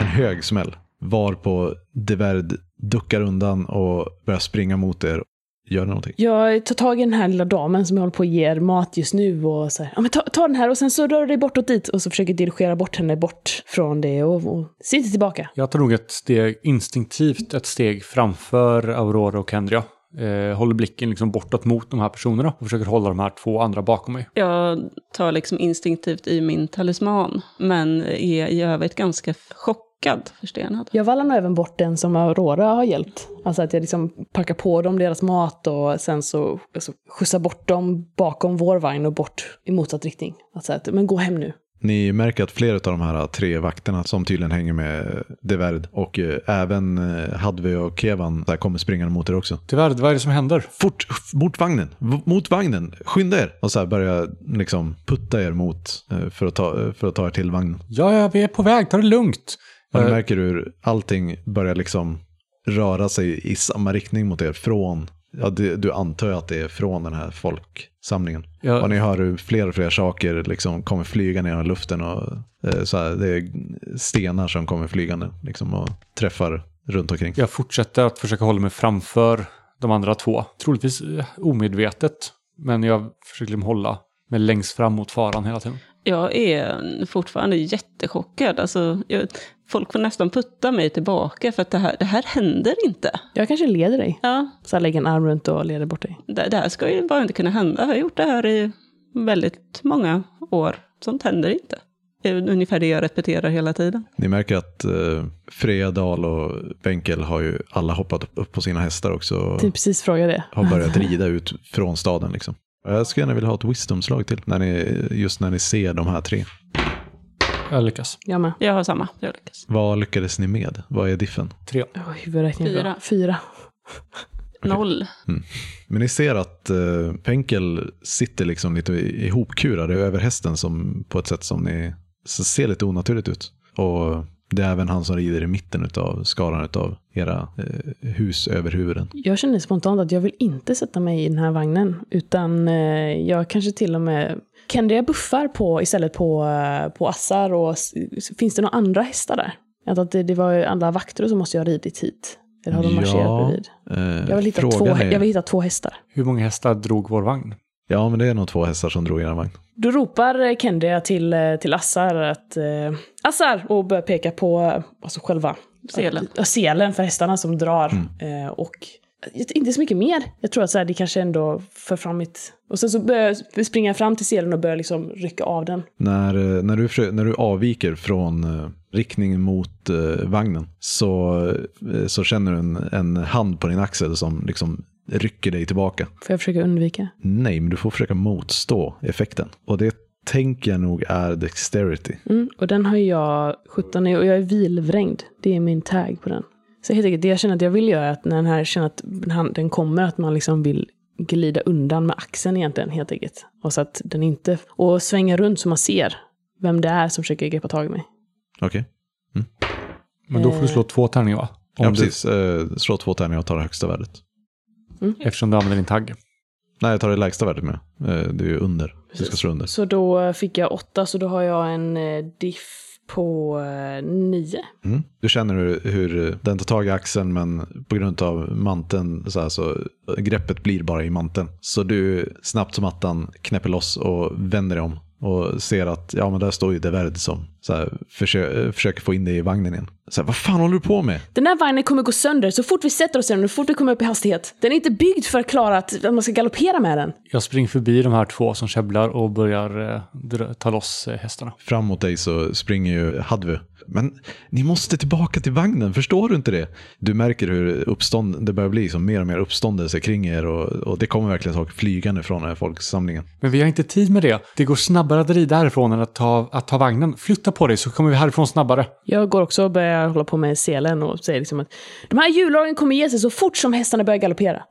En hög smäll. Varpå Deverd duckar undan och börjar springa mot er. Gör ni någonting? Jag tar tag i den här lilla damen som jag håller på att ge mat just nu och säger ja men ta, ta den här och sen så rör du dig bortåt dit och så försöker dirigera bort henne bort från det och, och se inte tillbaka. Jag tar nog ett steg, instinktivt ett steg framför Aurora och Kendria. Eh, håller blicken liksom bortåt mot de här personerna och försöker hålla de här två andra bakom mig. Jag tar liksom instinktivt i min talisman, men är i övrigt ganska chockad, förstenad. Jag vallar nog även bort den som Aurora har hjälpt. Alltså att jag liksom packar på dem deras mat och sen så alltså, skjutsar bort dem bakom vår vagn och bort i motsatt riktning. Säga att, men gå hem nu. Ni märker att flera av de här tre vakterna som tydligen hänger med Deverd och eh, även eh, Hadve och Kevan där kommer springande mot er också. Tyvärr, vad är det som händer? Fort, mot vagnen, mot vagnen, skynda er! Och så här börjar liksom putta er mot eh, för att ta, för att ta er till vagnen. Ja, ja, vi är på väg, ta det lugnt. Och ni Eh, märker hur allting börjar liksom röra sig i samma riktning mot er från, ja du, du antar ju att det är från den här folksamlingen. Ja. Och ni hör hur fler och fler saker liksom kommer flyga ner i luften och eh, så här, det är stenar som kommer flygande liksom och träffar runt omkring. Jag fortsätter att försöka hålla mig framför de andra två. Troligtvis eh, omedvetet. Men jag försöker liksom hålla mig längst fram mot faran hela tiden. Jag är fortfarande jättechockad. Alltså, jag, folk får nästan putta mig tillbaka för att det här, det här händer inte. Jag kanske leder dig. Ja, Så jag lägger en arm runt och leder bort dig. det, det här ska ju bara inte kunna hända. Jag har gjort det här i väldigt många år. Sånt händer inte. Det är ungefär det jag repeterar hela tiden. Ni märker att eh, Freja Dahl och Benkel har ju alla hoppat upp på sina hästar också och Tänkte precis fråga det. har börjat rida ut från staden. Liksom. Jag skulle gärna vilja ha ett wisdomslag till, när ni, just när ni ser de här tre. Jag lyckas. Jag med. Jag har samma, jag lyckas. Vad lyckades ni med? Vad är diffen? Tre. Huvudräkningen är bra. Fyra. Fyra. <laughs> Noll. Men ni ser att eh, Penkel sitter liksom lite ihopkurad över hästen som, på ett sätt som ni ser lite onaturligt ut. Och det är även han som rider i mitten av skaran av era eh, hus över huvuden. Jag känner spontant att jag vill inte sätta mig i den här vagnen. Utan eh, jag kanske till och med... Kendria buffar på, istället på, eh, på Assar och finns det några andra hästar där? Jag att det, det var ju alla vakter som måste jag ha ridit hit. Eller har de marscherat bredvid? eh, Jag vill, hitta två, är- jag vill hitta två hästar. Hur många hästar drog vår vagn? Ja, men det är nog två hästar som drog er vagn. Då ropar eh, Kendria till, eh, till Assar att eh, Assar! Och börjar peka på eh, alltså själva Selen. Ja, selen för hästarna som drar. Eh, och jag- inte så mycket mer. Jag tror att så här, det kanske ändå för fram mitt... Och sen så börjar jag springa fram till selen och börjar liksom rycka av den. När, när, du, när du avviker från riktningen mot eh, vagnen så, så känner du en, en hand på din axel som liksom rycker dig tillbaka. Får jag försöka undvika? Nej, men du får försöka motstå effekten. Och det tänker jag nog är dexterity. Mm, och den har jag 17 i och jag är vilvrängd. Det är min tag på den. Så helt enkelt, det jag känner att jag vill göra är att när den här känner att han- den kommer, att man liksom vill glida undan med axeln egentligen, helt enkelt. Och så att den inte... Och svänga runt så man ser vem det är som försöker greppa tag i mig. Okej. Men då får du slå två tärningar va? Om Ja, du- precis. Eh, slå två tärningar och ta det högsta värdet. Eftersom du använder din tagg. Nej, jag tar det lägsta värdet med. Eh, det är ju under. Du ska slå under. Så då fick jag åtta, så då har jag en eh, diff på eh, nio. Mm. Du känner hur, hur den tar tag i axeln men på grund av manteln så, här, så greppet blir bara i manteln. Så du snabbt som attan knäpper loss och vänder dig om och ser att ja men där står ju Deverd som så här, försö- försöker få in dig i vagnen igen. Så här, vad fan håller du på med? Den här vagnen kommer gå sönder så fort vi sätter oss i den och så fort vi kommer upp i hastighet. Den är inte byggd för att klara att, att man ska galoppera med den. Jag springer förbi de här två som käbblar och börjar eh, ta loss eh, hästarna. Fram mot dig så springer ju Hadvu. Men ni måste tillbaka till vagnen, förstår du inte det? Du märker hur uppstånd, det börjar bli som mer och mer uppståndelse kring er och, och det kommer verkligen saker flygande från den här folksamlingen. Men vi har inte tid med det. Det går snabbare att rida härifrån än att ta, att ta vagnen. Flytta på dig så kommer vi härifrån snabbare. Jag går också och börjar hålla på med selen och säger liksom att de här hjullagen kommer ge sig så fort som hästarna börjar galoppera.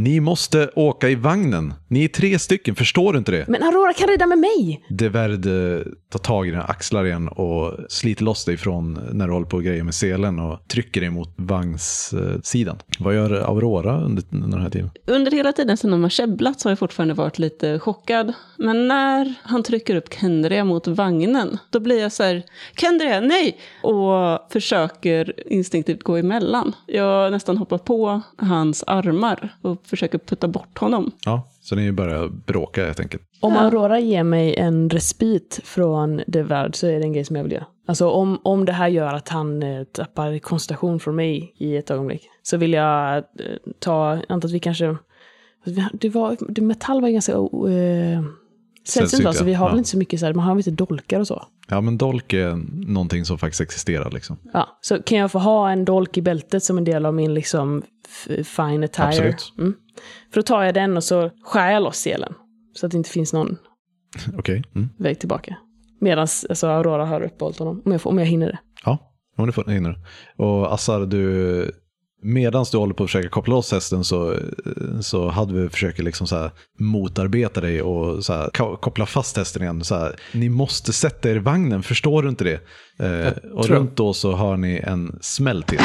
Ni måste åka i vagnen. Ni är tre stycken, förstår du inte det? Men Aurora kan rida med mig! Deverd eh, tar tag i dina axlar igen och sliter loss dig från när du håller på och grejer med selen och trycker dig mot vagnssidan. Vad gör Aurora under, under den här tiden? Under hela tiden sedan de har käbblat så har jag fortfarande varit lite chockad. Men när han trycker upp Kendria mot vagnen, då blir jag så här, Kendria, nej! Och försöker instinktivt gå emellan. Jag nästan hoppar på hans armar och försöker putta bort honom. Ja, så ni börjar bråka helt enkelt. Om. Aurora ger mig en respit från det värld så är det en grej som jag vill göra. Alltså om, om det här gör att han eh, tappar koncentration från mig i ett ögonblick så vill jag eh, ta, jag antar att vi kanske, det var, det metall var ganska eh, sällsynt Sällsynt, va? så vi har ja. väl inte så mycket så här, man har väl inte dolkar och så. Ja, men dolk är någonting som faktiskt existerar liksom. Ja, så kan jag få ha en dolk i bältet som en del av min liksom fine attire? Absolut. Mm. För då tar jag den och så skär jag loss selen. Så att det inte finns någon <laughs> Okej. Mm. väg tillbaka. Medan alltså, Aurora har uppehållit honom, om jag, får, om jag hinner det. Ja, om du får, hinner du. Och Assar, du, medan du håller på att försöka koppla loss hästen så, så hade vi försökt liksom så här motarbeta dig och så här, ko- koppla fast hästen igen. Så här, ni måste sätta er i vagnen, förstår du inte det? Eh, och runt då så hör ni en smäll till.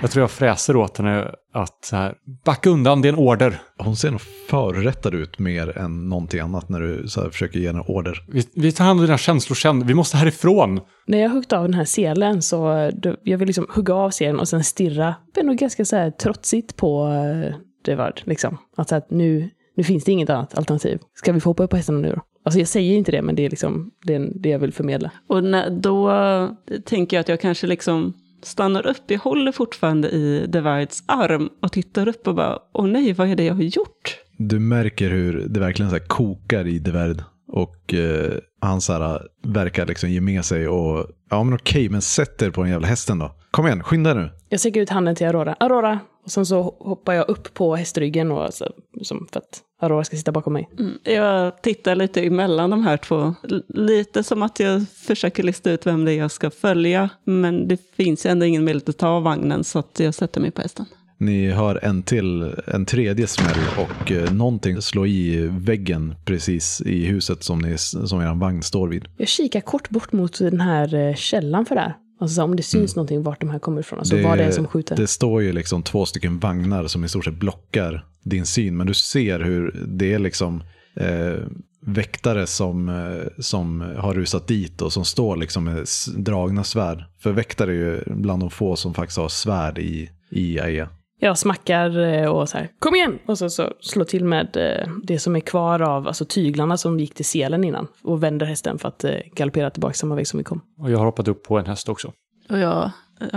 Jag tror jag fräser åt henne att så här, backa undan, det är en order. Hon ser nog förrättad ut mer än någonting annat när du så här, försöker ge henne order. Vi, vi tar hand om dina känslor sen, vi måste härifrån. När jag huggit av den här selen så eh, då, jag vill liksom hugga av selen och sen stirra. Det är nog ganska så här trotsigt på uh, Devard. Liksom. Att, så här, nu, nu finns det inget annat alternativ. Ska vi få hoppa upp på hästarna nu då? Alltså jag säger inte det, men det är liksom det, är det jag vill förmedla. Och när, då eh, tänker jag att jag kanske liksom stannar upp. Jag håller fortfarande i Devides arm och tittar upp och bara, åh nej, vad är det jag har gjort? Du märker hur det verkligen så här kokar i Deverd. Och eh, han så här, verkar liksom ge med sig och ja men okej, men sätt er på den jävla hästen då. Kom igen, skynda nu. Jag sträcker ut handen till Aurora. Aurora! Och sen så hoppar jag upp på hästryggen och så, som för att Aurora ska sitta bakom mig. Mm. Jag tittar lite emellan de här två. L- Lite som att jag försöker lista ut vem det är jag ska följa. Men det finns ändå ingen möjlighet att ta vagnen så att jag sätter mig på hästen. Ni hör en till, en tredje smäll och eh, någonting slår i väggen precis i huset som, ni, som er vagn står vid. Jag kikar kort bort mot den här eh, källan för det här. Alltså så om det syns någonting vart de här kommer ifrån. Alltså vad det är som skjuter. Det står ju liksom två stycken vagnar som i stort sett blockar din syn. Men du ser hur det är liksom eh, väktare som, eh, som har rusat dit och som står liksom med dragna svärd. För väktare är ju bland de få som faktiskt har svärd i, i AIA. Jag smackar eh, och så här, kom igen! Och så, så slår till med eh, det som är kvar av alltså tyglarna som gick till selen innan. Och vänder hästen för att eh, galoppera tillbaka samma väg som vi kom. Och jag har hoppat upp på en häst också. Och jag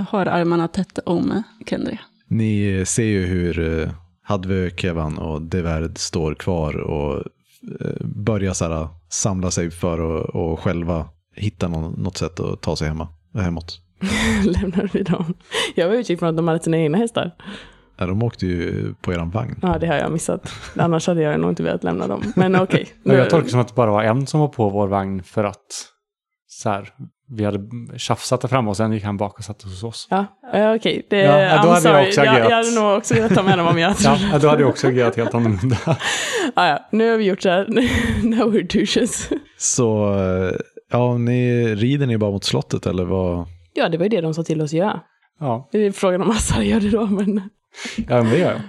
har armarna tätt om Kendria. Ni ser ju hur Hadvö, Kevan och Deverd står kvar och börjar så här, samla sig för att och själva hitta någon, något sätt att ta sig hemma, hemåt. <laughs> Lämnar vi dem. Jag var utgick från att de hade sina egna hästar. Ja, de åkte ju på eran vagn. Ja, det har jag missat. Annars hade jag nog inte velat lämna dem. Men okej. <laughs> Men jag tolkar det som att det bara var en som var på vår vagn för att så här, vi hade tjafsat där framme och sen gick han bak och satte hos oss. Ja, eh, okej. Det, Ja, ja, då I'm hade jag sorry. också jag, agerat. jag hade nog också velat ta med dem om jag Ja, ja, då hade jag också agerat helt annorlunda. <laughs> ah, ja, nu har vi gjort så här. Now we're douches. Så eh, ja, ni rider ni bara mot slottet eller vad? Ja, det var ju det de sa till oss att göra. Ja, Det är frågan om Assar gör det då, men... ja men det gör jag.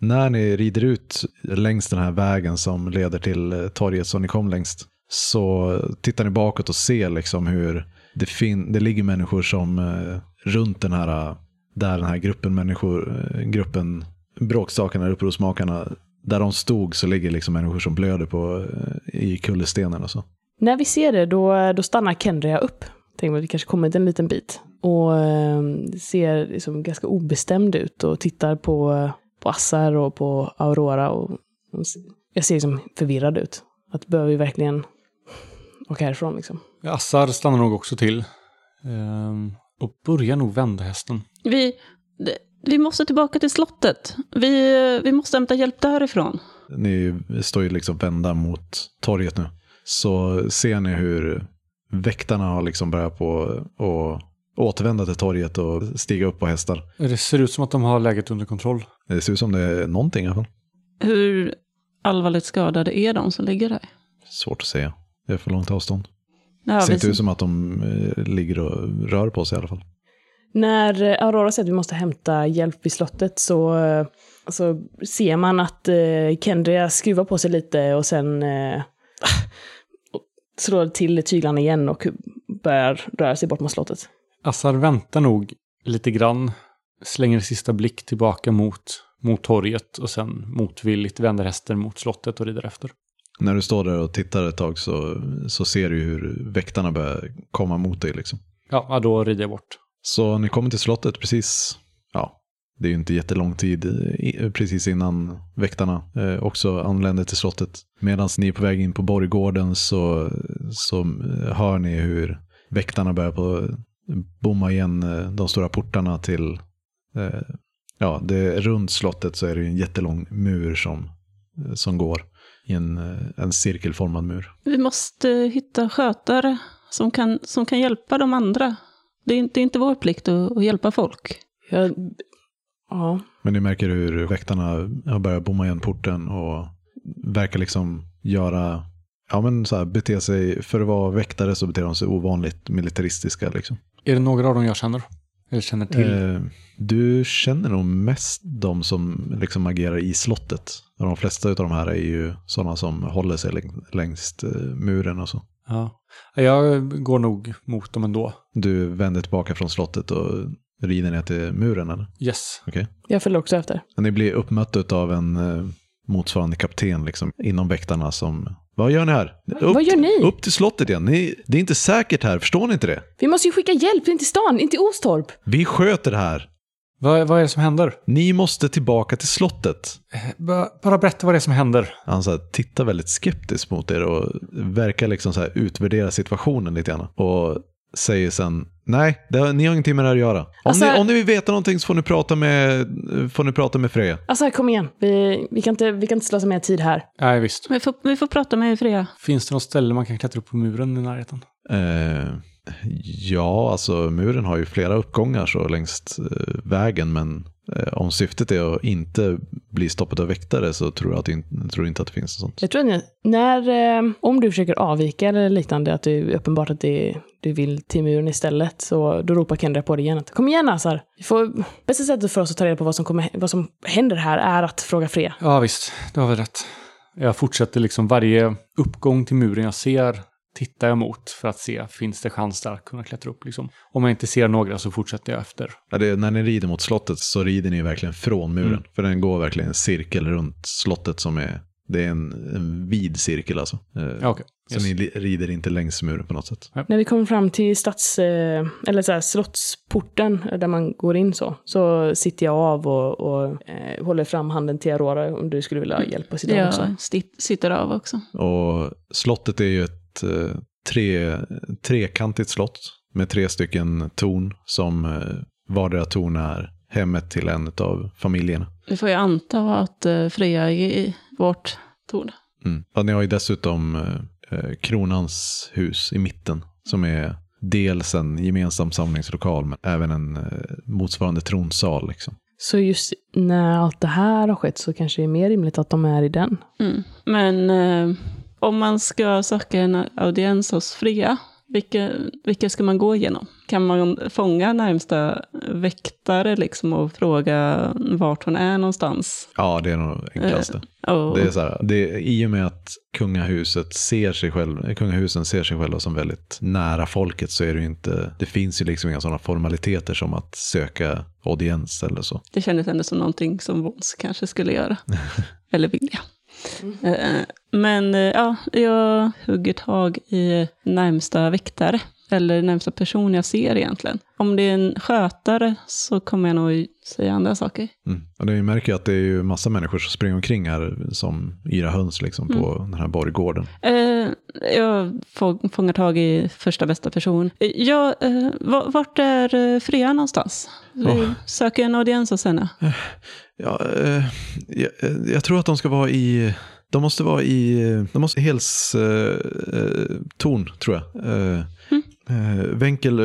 När ni rider ut längs den här vägen som leder till eh, torget som ni kom längst så tittar ni bakåt och ser liksom hur det, fin- det ligger människor som eh, runt den här, eh, där den här gruppen människor, eh, gruppen bråkstakarna, upprorsmakarna, där de stod så ligger liksom människor som blöder på, i kullerstenen och så. När vi ser det, då, då stannar Kendria upp. Tänker att vi kanske kommit en liten bit. Och eh, ser liksom ganska obestämd ut och tittar på, på Assar och på Aurora. Och, jag ser liksom förvirrad ut. Att behöver vi verkligen åka härifrån liksom? Assar stannar nog också till. Ehm, och börjar nog vända hästen. Vi, vi måste tillbaka till slottet. Vi, vi måste hämta hjälp därifrån. Ni står ju liksom vända mot torget nu. Så ser ni hur väktarna har liksom börjat på och återvända till torget och stiga upp på hästar. Det ser ut som att de har läget under kontroll. Det ser ut som det är någonting i alla fall. Hur allvarligt skadade är de som ligger där? Svårt att säga. Det är för långt avstånd. Ja, Det ser inte ut som att de eh, ligger och rör på sig i alla fall. När eh, Aurora säger att vi måste hämta hjälp vid slottet så, eh, så ser man att eh, Kendria skruvar på sig lite och sen eh, slår till tyglarna igen och börjar röra sig bort mot slottet. Assar väntar nog lite grann, slänger sista blick tillbaka mot, mot torget och sen motvilligt vänder hästen mot slottet och rider efter. När du står där och tittar ett tag så, så ser du hur väktarna börjar komma mot dig. Liksom. Ja, ja, då rider jag bort. Så ni kommer till slottet precis, ja, det är ju inte jättelång tid precis innan väktarna eh, också anländer till slottet. Medan ni är på väg in på borggården så, så eh, hör ni hur väktarna börjar på bomma igen eh, de stora portarna till, ja, det, runt slottet så är det ju en jättelång mur som, som går i en, en cirkelformad mur. Vi måste hitta skötare som kan, som kan hjälpa de andra. Det är, inte- det är inte vår plikt att, att hjälpa folk. Jag, ja, Men ni märker hur väktarna har börjat bomma igen porten och verkar liksom göra, ja men så här, bete sig, för att vara väktare så beter de sig ovanligt militaristiska liksom. Är det några av dem jag känner? Eller känner till? Eh, du känner nog mest de som liksom agerar i slottet. De flesta av de här är ju sådana som håller sig läng- längst eh, muren och så. Ja. Jag går nog mot dem ändå. Du vänder tillbaka från slottet och rider ner till muren eller? Yes. jag följer också efter. Men Ni blir uppmött av en eh, motsvarande kapten liksom, inom väktarna som vad gör ni här? Upp, vad gör ni? Upp till slottet igen. Ni, det är inte säkert här, förstår ni inte det? Vi måste ju skicka hjälp in till stan, in till Ostorp. Vi sköter det här. Vad, vad är det som händer? Ni måste tillbaka till slottet. Eh, ba- Bara berätta vad det är som händer. Han så här, tittar väldigt skeptiskt mot er och verkar liksom så här utvärdera situationen lite grann. Och säger sen, nej, det har, ni har ingenting med det här att göra. Om, Alltså- ni, om ni vill veta någonting så får ni prata med, får ni prata med Freja. Alltså kom igen, vi, vi, kan, inte, vi kan inte slösa mer tid här. Nej, visst. Vi får, vi får prata med Freja. Finns det något ställe man kan klättra upp på muren i närheten? Eh, ja, alltså muren har ju flera uppgångar så längs eh, vägen, men eh, om syftet är att inte bli stoppad av väktare så tror jag att, in, tror inte att det finns något sånt. Jag tror att när, eh, om du försöker avvika eller liknande, att det är uppenbart att det, du vill till muren istället, så då ropar Kendra på dig igen att kom igen Azar, vi får, bästa sättet för oss att ta reda på vad som, kommer, vad som händer här är att fråga Freja. Ja, visst. Du har väl rätt. Jag fortsätter liksom varje uppgång till muren jag ser tittar jag mot för att se, finns det chans där att kunna klättra upp liksom. Om jag inte ser några så fortsätter jag efter. Ja, det, när ni rider mot slottet så rider ni verkligen från muren. Mm. För den går verkligen en cirkel runt slottet som är, det är en, en vid cirkel alltså. Eh, Ja. Så Yes. ni li- rider inte längs muren på något sätt. När vi kommer fram till stads, eh, eller så här, slottsporten där man går in så, så sitter jag av och, och eh, håller fram handen till Aurora om du skulle vilja ha hjälp att sitta av också. Jag sit- sitter av också. Och slottet är ju ett eh, tre, trekantigt slott med tre stycken torn som eh, vardera torn är hemmet till en av familjerna. Vi får ju anta att eh, Freja är i vårt torn. Mm. Ni har ju dessutom kronans hus i mitten som är dels en gemensam samlingslokal men även en motsvarande tronsal. Liksom. Så just när allt det här har skett så kanske det är mer rimligt att de är i den. Mm. Men eh, om man ska söka en audiens hos Freja, vilka, vilka ska man gå igenom? Kan man fånga närmsta väktare liksom och fråga vart hon är någonstans? Ja, det är nog enklaste. Och, Det är så här, det är, I och med att kungahuset ser sig själv, kungahusen ser sig själva som väldigt nära folket så är det inte, det finns ju liksom inga sådana formaliteter som att söka audiens eller så. Det kändes ändå som någonting som Vons kanske skulle göra. <laughs> Eller vilja. Eh, Men eh, ja, jag hugger tag i närmsta väktare. Eller närmsta person jag ser egentligen. Om det är en skötare så kommer jag nog säga andra saker. Mm. Och det märker ju att det är ju massa människor som springer omkring här som yra höns liksom på den här borggården. Eh, jag få- fångar tag i första bästa person. Eh, Ja, eh, va- vart är eh, Freja någonstans? Vi Åh. söker en audiens hos henne. Ja, eh, jag, eh, jag tror att de ska vara i, de måste vara i, de måste Hels eh, eh, torn tror jag. Eh, eh, Wenkel eh,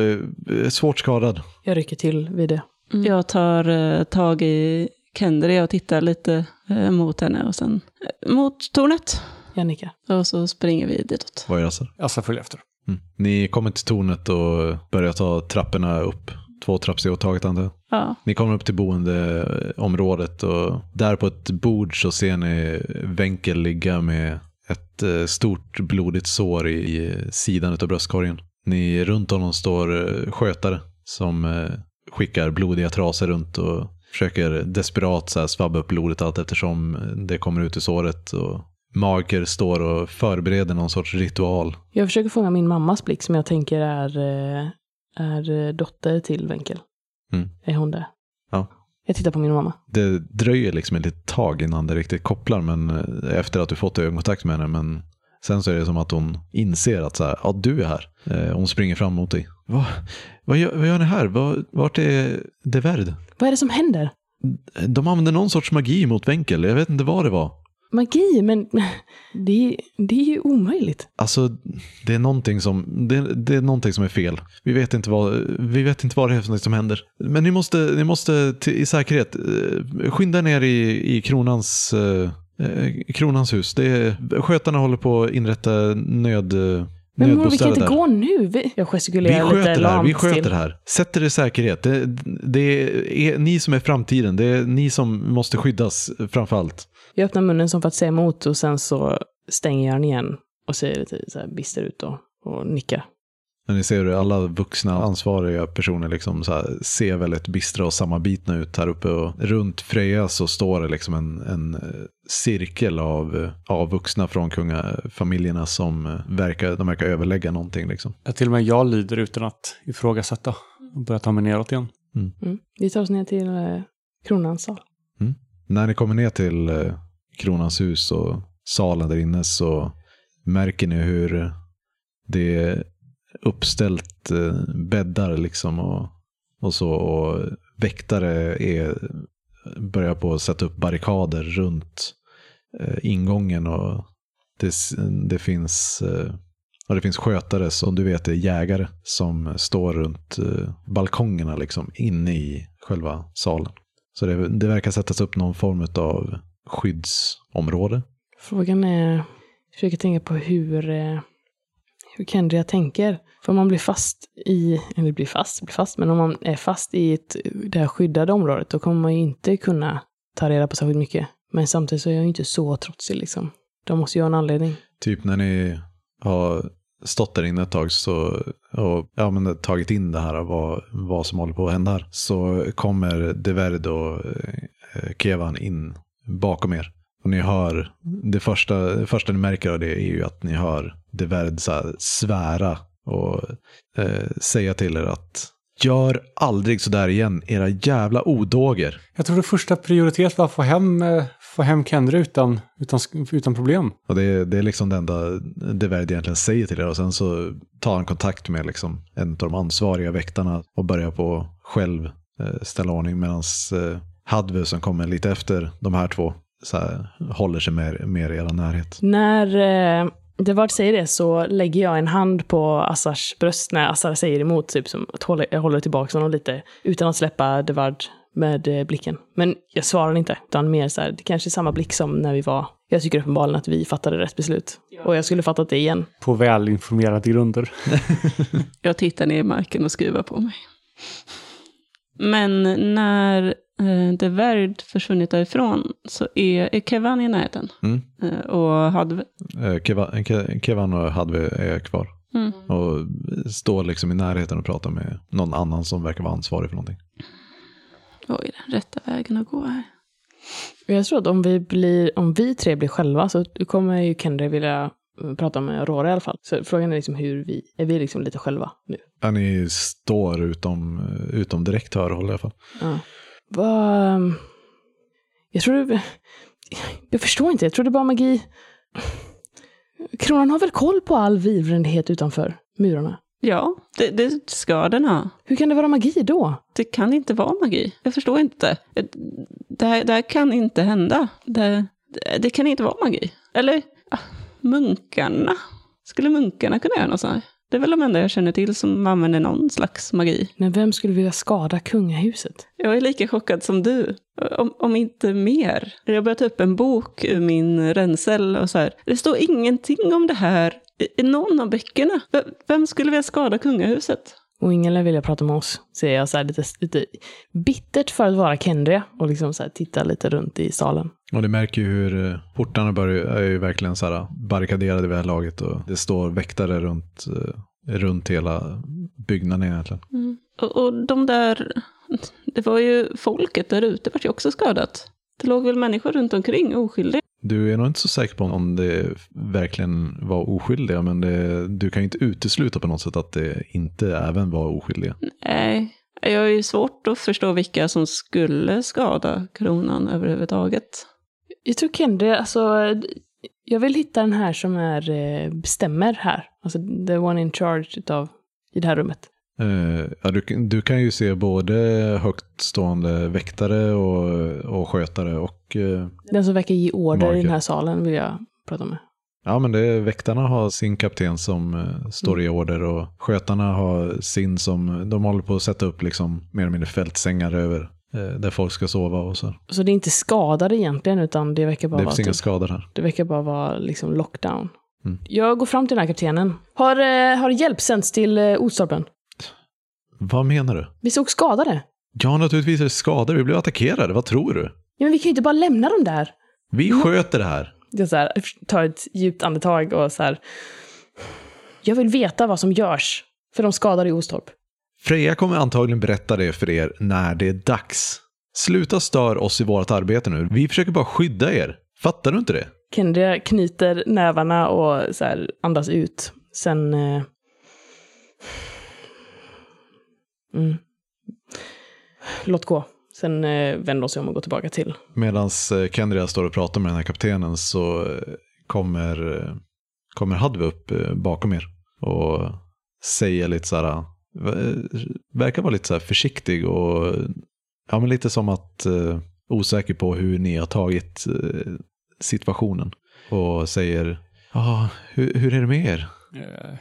är svårt skadad. Jag rycker till vid det. Jag tar eh, tag i Kendria och tittar lite eh, mot henne och sen eh, mot tornet. Jag nickar. Och så springer vi ditåt. Vad är Assar? Assa följer efter. Mm. Ni kommer till tornet och börjar ta trapporna upp. Två trappsteg åt taget antar jag. Ja. Ni kommer upp till boendeområdet och där på ett bord så ser ni Wenkel ligga med ett eh, stort blodigt sår i sidan av bröstkorgen. Ni, runt honom står eh, skötare som eh, skickar blodiga trasor runt och försöker desperat så här svabba upp blodet allt eftersom det kommer ut ur såret. Och Mager står och förbereder någon sorts ritual. Jag försöker fånga min mammas blick som jag tänker är, är eh, dotter till Wenkel. Mm. Är hon det? Ja. Jag tittar på min mamma. Det dröjer liksom ett litet tag innan det riktigt kopplar men eh, efter att du fått ögonkontakt med henne. Men sen så är det som att hon inser att så här, ja, du är här. Eh, Hon springer fram mot dig. Va, vad, gör, vad gör ni här? Va, vart är det värd? Vad är det som händer? De använder någon sorts magi mot Wenkel. Jag vet inte vad det var. Magi, men <laughs> det, det är ju omöjligt. Alltså, det är någonting som, det, det är någonting som är fel. Vi vet inte vad, vi vet inte vad det är som händer. Men ni måste, ni måste till, i säkerhet eh, skynda ner i, i kronans, eh, eh, kronans hus. Det är, skötarna håller på att inrätta nöd, eh, Men mor, vi kan inte där. gå nu. Vi, jag Vi gestikulerar lite sköter det här, vi sköter det här. Sätt er i säkerhet. Det, det är ni som är framtiden. Det är ni som måste skyddas framför allt. Jag öppnar munnen som för att säga emot och sen så stänger jag den igen och ser lite så här bister ut och, och nickar. Men ni ser hur alla vuxna ansvariga personer liksom så här ser väldigt bistra och sammanbitna ut här uppe. Och runt Freja så står det liksom en, en eh, cirkel av, eh, av vuxna från kungafamiljerna som eh, verkar, de verkar överlägga någonting. Liksom. Ja, till och med jag lyder utan att ifrågasätta och börjar ta mig neråt igen. Mm. Vi tar oss ner till eh, kronans sal. När ni kommer ner till eh, kronans hus och salen där inne så märker ni hur det är uppställt eh, bäddar liksom och, och så. Och väktare är, börjar på att sätta upp barrikader runt eh, ingången och det, det finns och det finns skötare som du vet är jägare som står runt balkongerna liksom inne i själva salen. Så det, det verkar sättas upp någon form av skyddsområde. Frågan är, jag försöker tänka på hur, eh, hur Kendria tänker. För om man blir fast i, eller blir fast, blir fast, men om man är fast i ett, det här skyddade området, då kommer man ju inte kunna ta reda på särskilt mycket. Men samtidigt så är jag ju inte så trotsig liksom. De måste ju ha en anledning. Typ när ni har stått där inne ett tag så, och ja, men tagit in det här vad, vad som håller på att hända här, så kommer Deverd och eh, Kevan in bakom er. Och ni hör, det första, det första ni märker av det är ju att ni hör Deverd så här svära och eh, säga till er att gör aldrig sådär igen, era jävla odåger. Jag tror det första prioritet var att få hem, eh, få hem Kendra utan, utan, utan problem. Och det, är- det är liksom det enda Deverd egentligen säger till er. Och sen så tar han kontakt med liksom en av de ansvariga väktarna och börjar på själv eh, ställa ordning. Medan eh, Hadve som kommer lite efter de här två så här, håller sig mer, mer i er närhet. När eh, Devard säger det så lägger jag en hand på Assars bröst när Assar säger emot, typ som att hålla, jag håller tillbaka honom lite, utan att släppa Devard med eh, blicken. Men jag svarar inte, utan mer så här, det kanske är samma blick som när vi var, jag tycker uppenbarligen att vi fattade rätt beslut. Och jag skulle fattat det igen. På välinformerade grunder. <laughs> Jag tittar ner i marken och skruvar på mig. Men när eh, The Verd försvunnit därifrån så är, är Kevan i närheten. Mm. Eh, och hade... Eh, Keva- Ke- Kevan och Hadve är kvar. Mm. Och står liksom i närheten och pratar med någon annan som verkar vara ansvarig för någonting. Vad är den rätta vägen att gå här? Jag tror att om vi, blir, om vi tre blir själva så kommer ju Kendra vilja eh, prata med Aurora i alla fall. Så frågan är liksom hur vi, är vi liksom lite själva nu? Ja, ni står utom, utom direkt hörhåll i alla fall. Ja. Vad... ehm, Jag tror det... Jag förstår inte, jag tror det är bara magi. Kronan har väl koll på all vivrendighet utanför murarna? Ja, det, det ska den ha. Hur kan det vara magi då? Det kan inte vara magi. Jag förstår inte. Det här, det här kan inte hända. Det, det kan inte vara magi. Eller, ah, munkarna. Skulle munkarna kunna göra något sånt här? Det är väl de enda jag känner till som använder någon slags magi. Men vem skulle vilja skada kungahuset? Jag är lika chockad som du, om, om inte mer. Jag började ta upp en bok ur min ränsel och så här. Det står ingenting om det här i, någon av böckerna. V vem skulle vilja skada kungahuset? Och ingen lär vilja prata med oss, säger jag så här lite, lite bittert för att vara Kendria och liksom så här titta lite runt i salen. Och det märker ju hur eh, portarna börjar, är ju verkligen så här barrikaderade vid det här laget och det står väktare runt, eh, runt hela byggnaden egentligen. Mm. Och, och de där, det var ju folket där ute vart ju också skadat. Det låg väl människor runt omkring oskyldiga. Du är nog inte så säker på om det verkligen var oskyldiga, men det, du kan ju inte utesluta på något sätt att det inte även var oskyldiga. Nej, jag har ju svårt att förstå vilka som skulle skada kronan överhuvudtaget. Jag tror Kendria, alltså, jag vill hitta den här som är, eh, bestämmer här. Alltså the one in charge utav, i det här rummet. Uh, ja, du, du, kan ju se både högtstående väktare och, och skötare och... Uh, den som verkar ge order marker. i den här salen vill jag prata med. Ja, men det väktarna har sin kapten som uh, står mm. i order och skötarna har sin som, de håller på att sätta upp liksom mer eller mindre fältsängar över där folk ska sova och så. Så det är inte skadade egentligen, utan det verkar bara det vara... Det finns inga typ, skador här. Det verkar bara vara liksom lockdown. Mm. Jag går fram till den här kaptenen. Har, har hjälp sänts till Ostorpen? Vad menar du? Vi såg skadade. Ja, naturligtvis är det skadade. Vi blev attackerade. Vad tror du? Ja, men vi kan ju inte bara lämna dem där. Vi mm. sköter det här. Jag så här, tar ett djupt andetag och så här. Jag vill veta vad som görs för de skadade i Ostorp. Freja kommer antagligen berätta det för er när det är dags. Sluta stör oss i vårt arbete nu. Vi försöker bara skydda er. Fattar du inte det? Kendria knyter nävarna och så andas ut. Sen eh, Mm. Låt gå. Sen eh, vänder sig om och går tillbaka till. Medan eh, Kendria står och pratar med den här kaptenen så eh, kommer, kommer Hadve upp bakom er och säger lite så här, verkar vara lite så här försiktig och ja, men lite som att eh, osäker på hur ni har tagit eh, situationen. Och säger, ja, hur, hur är det med er?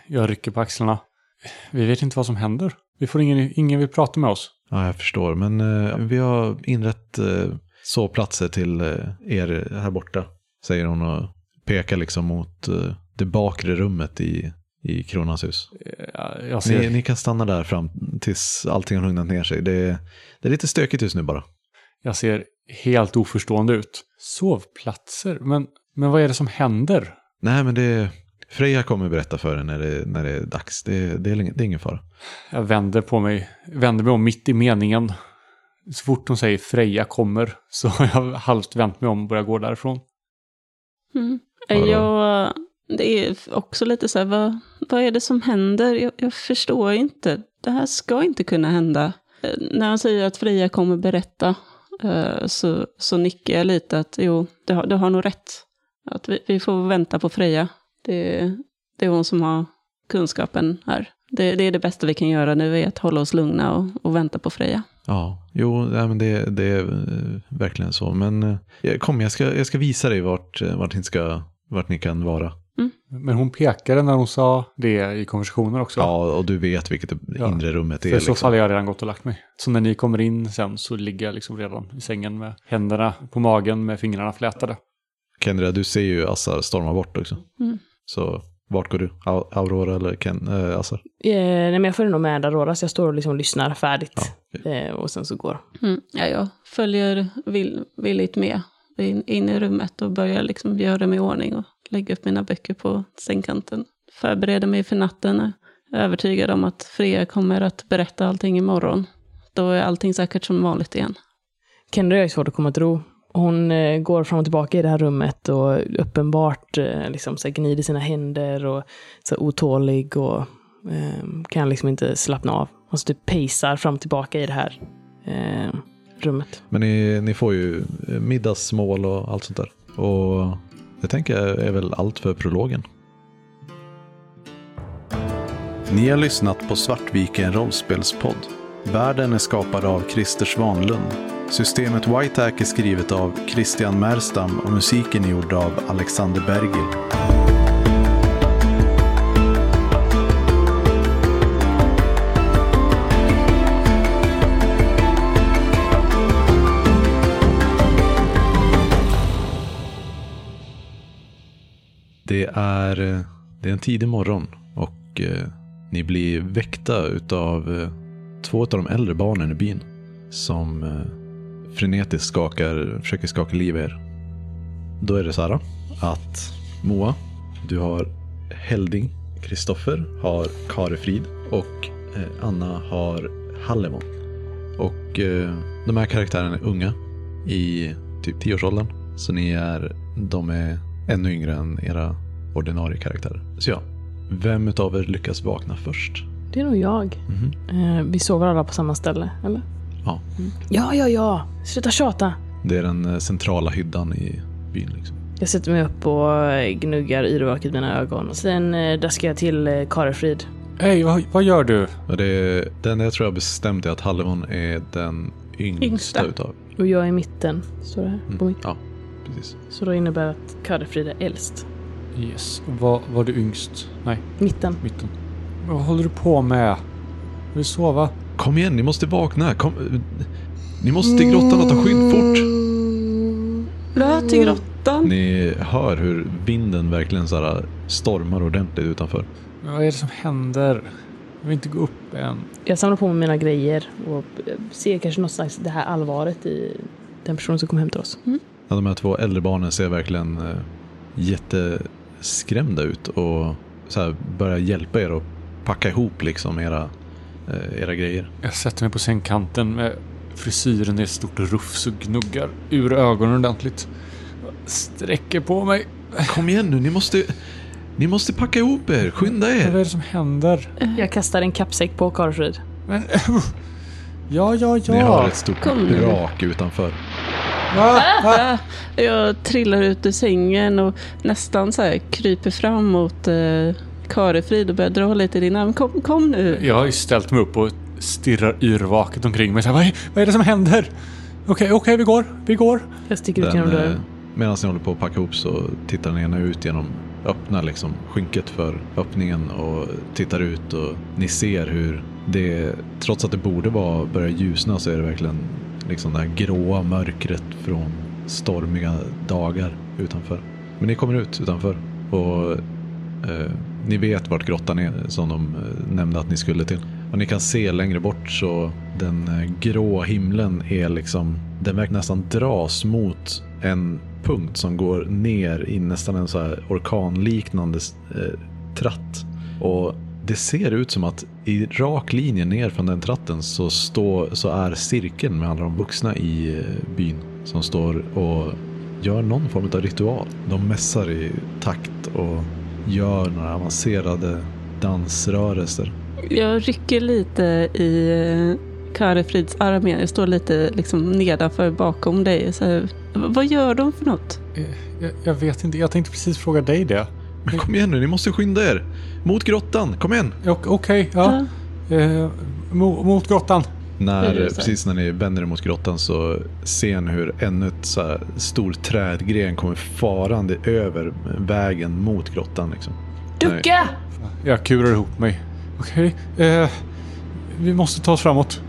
Jag rycker på axlarna. Vi vet inte vad som händer. Vi får ingen, ingen vill prata med oss. Ja, jag förstår. Men eh, vi har inrett eh, sovplatser till eh, er här borta, säger hon och pekar liksom mot eh, det bakre rummet i, i Kronans hus. Ja, ser... ni, ni, kan stanna där fram tills allting har lugnat ner sig. Det, det är lite stökigt just nu bara. Jag ser helt oförstående ut. Sovplatser? Men, men vad är det som händer? Nej, men det, Freja kommer berätta för dig när det, när det är dags. Det, det, är, det är ingen fara. Jag vänder på mig, vänder mig om mitt i meningen. Så fort hon säger Freja kommer så har jag halvt vänt mig om och börjar gå därifrån. Mm. Jag, det är också lite så här, vad, vad är det som händer? Jag, jag förstår inte. Det här ska inte kunna hända. Eh, när han säger att Freja kommer berätta eh, så, så nickar jag lite att jo, du har, du har nog rätt. Att vi, vi får vänta på Freja. Det, det är hon som har kunskapen här. Det, det, är det bästa vi kan göra nu, är att hålla oss lugna och, och vänta på Freja. Ja, jo, ja, men det, det är eh, verkligen så. Men eh, kom, jag ska, jag ska visa dig vart, eh, vart, ni ska, vart ni kan vara. Mm. Men hon pekade när hon sa det i konversationer också. Ja, och du vet vilket inre ja. rummet är. För i så liksom. fall har jag redan gått och lagt mig. Så när ni kommer in sen så ligger jag liksom redan i sängen med händerna på magen med fingrarna flätade. Kendra, du ser ju Assar storma bort också. Mm. Så vart går du? Aurora eller Ken, äh, Assar? Eh, nej, men jag följer nog med Aurora, så jag står och liksom lyssnar färdigt. Ja, okay. eh, och sen så går. Mm, ja, jag följer vill, villigt med in, in, i rummet och börjar liksom göra mig i ordning och lägga upp mina böcker på sängkanten. Förbereder mig för natten. Övertygad om att Freja kommer att berätta allting imorgon. Då är allting säkert som vanligt igen. Kendra är svårt att komma till ro hon eh, går fram och tillbaka i det här rummet och uppenbart eh, liksom, så gnider sina händer och så otålig och eh, kan liksom inte slappna av. Hon så typ pejsar fram och tillbaka i det här eh, rummet. Men ni, ni får ju middagsmål och allt sånt där. Och det tänker jag är väl allt för prologen. Ni har lyssnat på Svartviken rollspelspodd. Världen är skapad av Christer Svanlund Systemet Whitehack är skrivet av Christian Merstam och musiken är gjord av Alexander Bergil. Det är, eh, det är en tidig morgon och eh, ni blir väckta utav eh, två av de äldre barnen i byn som eh, frenetiskt skakar, försöker skaka liv i er. Då är det så här att Moa, du har Helding, Kristoffer har Karefrid och eh, Anna har Hallevon. Och eh, de här karaktärerna är unga i typ 10-årsåldern. Så ni är, de är ännu yngre än era ordinarie karaktärer. Så ja, vem utav er lyckas vakna först? Det är nog jag. Mhm. Eh, vi sover alla på samma ställe, eller? Ja. Ja, ja, ja. Sluta tjata. Det är den eh, centrala hyddan i byn. Liksom. Jag sätter mig upp och eh, gnuggar yrvaket mina ögon. Sen eh, daskar jag till Karefrid. Hej, vad, vad gör du? Och det är, den jag tror jag bestämt är att Hallevon är den yngsta, Yngsta. utav. Och jag är i mitten, står det här på Mm. mitt. Ja, precis. Så då innebär att Karefrid är äldst. Yes. Var, var du yngst? Nej, Mitten. mitten. Vad håller du på med? Vill du sova? Kom igen, ni måste vakna. Kom, ni måste till grottan och ta skydd fort. Blöt till grottan. Ni hör hur vinden verkligen så här stormar ordentligt utanför. Vad är det som händer? Jag vill inte gå upp än. Jag samlar på mig mina grejer och ser kanske något slags det här allvaret i den personen som kom hem till oss. Ja, de här två äldre barnen ser verkligen eh, jätteskrämda ut och så här börjar hjälpa er att packa ihop liksom era, era grejer. Jag sätter mig på sängkanten med frisyren i ett stort rufs och gnuggar ur ögonen ordentligt. Sträcker på mig. Kom igen nu, ni måste, ni måste packa ihop er. Skynda Vad är er. det som händer? Jag kastar en kappsäck på Karefrid. Men... Ja, ja, Ni hör ja. ett stort Kom brak utanför. Va? Ah, Jag trillar ut ur sängen och nästan så här kryper fram mot eh, Karefrid och börjar dra lite i din arm. Kom, kom nu. Jag har ju ställt mig upp och stirrar yrvaket omkring mig. Så här, vad, är, vad är det som händer? Okej, okej, vi går. Vi går. Jag sticker ut genom eh, dörren. Medan ni håller på att packa ihop så tittar den ena ut genom öppna liksom skynket för öppningen och tittar ut och ni ser hur det, trots att det borde vara börja ljusna så är det verkligen liksom det här gråa mörkret från stormiga dagar utanför. Men ni kommer ut utanför och eh, ni vet vart grottan är som de eh, nämnde att ni skulle till. Och ni kan se längre bort så den eh, grå himlen är liksom, den verkar nästan dras mot en punkt som går ner i nästan en så här orkanliknande eh, tratt. Och det ser ut som att i rak linje ner från den tratten så, stå, så är cirkeln med alla de vuxna i eh, byn som står och gör någon form av ritual. De mässar i takt och gör några avancerade dansrörelser. Jag rycker lite i eh, Karefrids arm igen. Jag står lite liksom nedanför bakom dig. Så här, vad gör de för något? Eh, Jag, jag vet inte. Jag tänkte precis fråga dig det. Men kom igen nu, ni måste skynda er. Mot grottan, kom igen. Ja, Okej, ja. Eh, mo, mot grottan. När, Det det precis när ni vänder er mot grottan så ser ni hur ännu ett så här stor trädgren kommer farande över vägen mot grottan. Liksom. Ducka! Jag kurar ihop mig. Okej. Eh, vi måste ta oss framåt.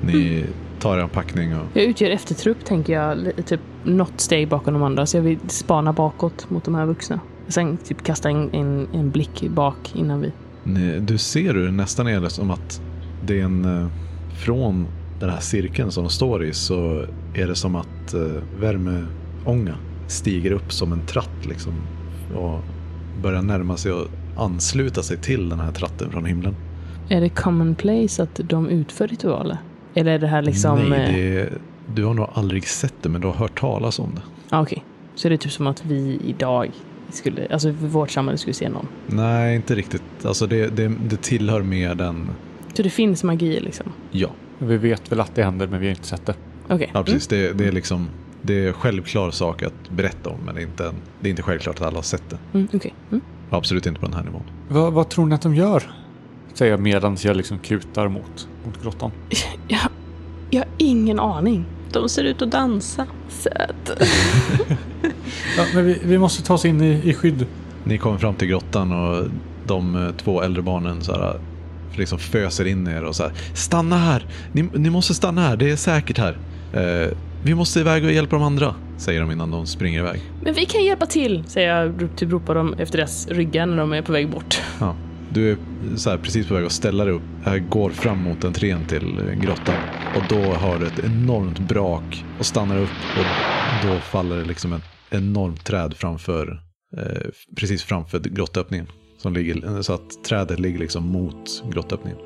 Ni tar er packning och Jag utgör eftertrupp, tänker jag. Typ något steg bakom de andra. Så jag vill spana bakåt mot de här vuxna. Sen typ kasta en, en, en blick bak innan vi... ni, du ser hur det nästan är som att det är en eh, från den här cirkeln som de står i så är det som att eh, värmeånga stiger upp som en tratt liksom och börjar närma sig och ansluta sig till den här tratten från himlen. Är det commonplace att de utför ritualer? Eller är det här liksom... Nej, eh, det är, du har nog aldrig sett det men du har hört talas om det. Ja, okej. Så det är typ som att vi idag skulle, alltså vårt samhälle skulle se någon. Nej, inte riktigt. Alltså det, det, det tillhör mer den, Så det finns magi liksom? ja, Vi vet väl att det händer, men vi har inte sett det. Okej. ja precis. Det, det är liksom, det är självklar sak att berätta om men det är inte, en, det är inte självklart att alla har sett det. Mm, okej. Mm. Absolut inte på den här nivån. Va, vad tror ni att de gör? Säger jag medan jag liksom kutar mot, mot grottan. <laughs> Jag, jag har ingen aning. De ser ut att dansa. Söt. <laughs> Ja, men vi, vi måste ta oss in i, i skydd. Ni kommer fram till grottan och de eh, två äldre barnen så här, liksom föser in er och så här, stanna här! Ni, ni måste stanna här, det är säkert här. Eh, vi måste iväg och hjälpa de andra, säger de innan de springer iväg. Men vi kan hjälpa till, säger jag. Typ ropar de efter deras ryggar när de är på väg bort. Ja. Du är så här, precis på väg att ställa dig upp, här går fram mot entrén till grottan och då hör du ett enormt brak och stannar upp och då faller det liksom ett enormt träd framför, eh, precis framför grottöppningen. Som ligger, så att trädet ligger liksom mot grottöppningen.